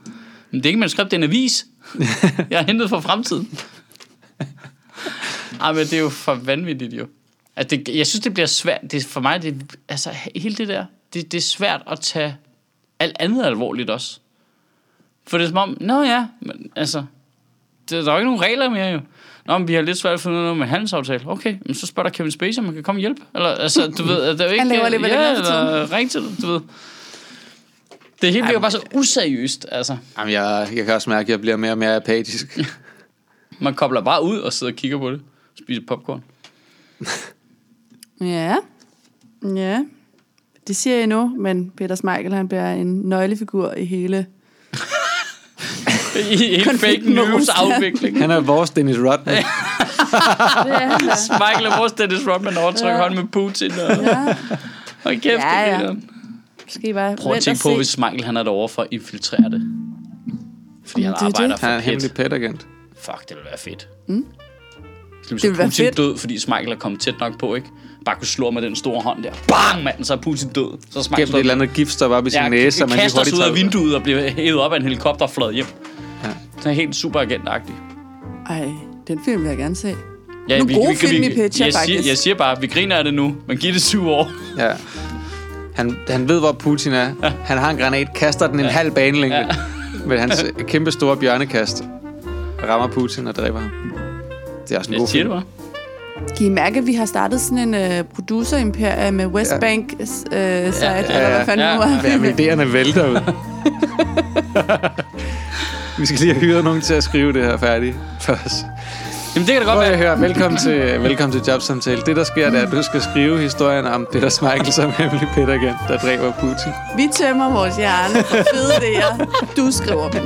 Men det er ikke manuskript, det er en avis. jeg har hentet fra fremtiden. Ej, men det er jo for vanvittigt jo. At det, jeg synes, det bliver svært. Det, er for mig, det, altså, hele det der, det, det er svært at tage alt andet alvorligt også. For det er som om, nå ja, men altså, det, der er jo ikke nogen regler mere jo. Nå, men vi har lidt svært at finde noget med handelsaftale. Okay, men så spørger der Kevin Spacey, om man kan komme og hjælpe. Eller, altså, du ved, der er jo ikke... Han laver alligevel ja, eller ring til du ved. Det hele bliver bare så useriøst, altså. Jamen, jeg, jeg kan også mærke, at jeg bliver mere og mere apatisk. Man kobler bare ud og sidder og kigger på det. Spiser popcorn. Ja. Ja. Det siger jeg nu, men Peter Smeichel, han bliver en nøglefigur i hele... I en fake news afvikling. Han er vores Dennis Rodman. Det er han. Michael og vores Dennis Rodman overtryk Ja. hånd med Putin. Og, Ja. og kæft, Ja, det ja. bliver- Skal I bare Prøv at tænke og på, se. hvis Michael han er derovre for at infiltrere det. Fordi han det er arbejder det. Han er en for hemmelig PET. pet-agent. Fuck, det vil være fedt. Mm. Det vil være Putin fedt. død, fordi Michael er kommet tæt nok på, ikke? Bare kunne slå med den store hånd der. Bang, mand, så er Putin død. Så er Michael Gennem et eller andet giftstop op i sin Ja, næse, så man lige kaster hurtigt sig ud af vinduet og bliver hævet op af en helikopter og fløjet hjem. Ja. Det er helt superagentagtigt. Ej, den film vil jeg gerne se. Ja, Nogle gode film i pitcher, jeg siger, faktisk. jeg siger bare, vi griner af det nu, men giv det syv år. Ja. Han, han ved, hvor Putin er. Han har en granat, kaster den en halv banelængde Ja. med hans kæmpe store bjørnekast. Rammer Putin og dræber ham. Det er også en Jeg god siger film. det. Kan I mærke, at vi har startet sådan en uh, producer-imperie med Westbank uh, site, ja, eller hvad fanden ja. nu er. Jamen, idéerne vælter ud. Vi skal lige have hyret nogen til at skrive det her færdigt for os. Jamen, det kan da godt være. at høre. Velkommen til, velkommen til Jobsamtale. Det, der sker, det er, at du skal skrive historien om Peter Smeichel som hemmelig Peteragent, der dræber Putin. Vi tømmer vores hjerne for fede idéer. Du skriver dem.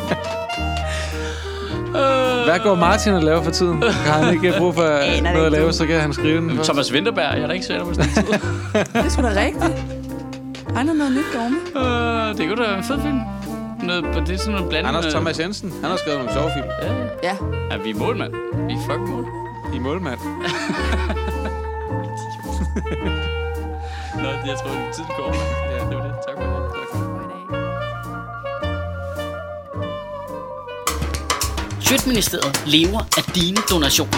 Hvad går Martin og laver for tiden? Har han ikke brug for Aner noget at lave, så kan han skrive den. først? Thomas Winterberg, jeg er da ikke sikker på sådan tid. Det er sgu da rigtigt. Han har noget nyt dogme. Øh, det kunne da være en fed film. Noget, det er sådan noget blandet. Anders Thomas Jensen, han har skrevet nogle sjove film. Ja, Ja. ja, vi er mål, mand. Vi er fucking mål. I målmand. Nå, jeg tror, at tiden går. Ja, det var det. Tak for det. Tak for det. Sjøtministeriet lever af dine donationer.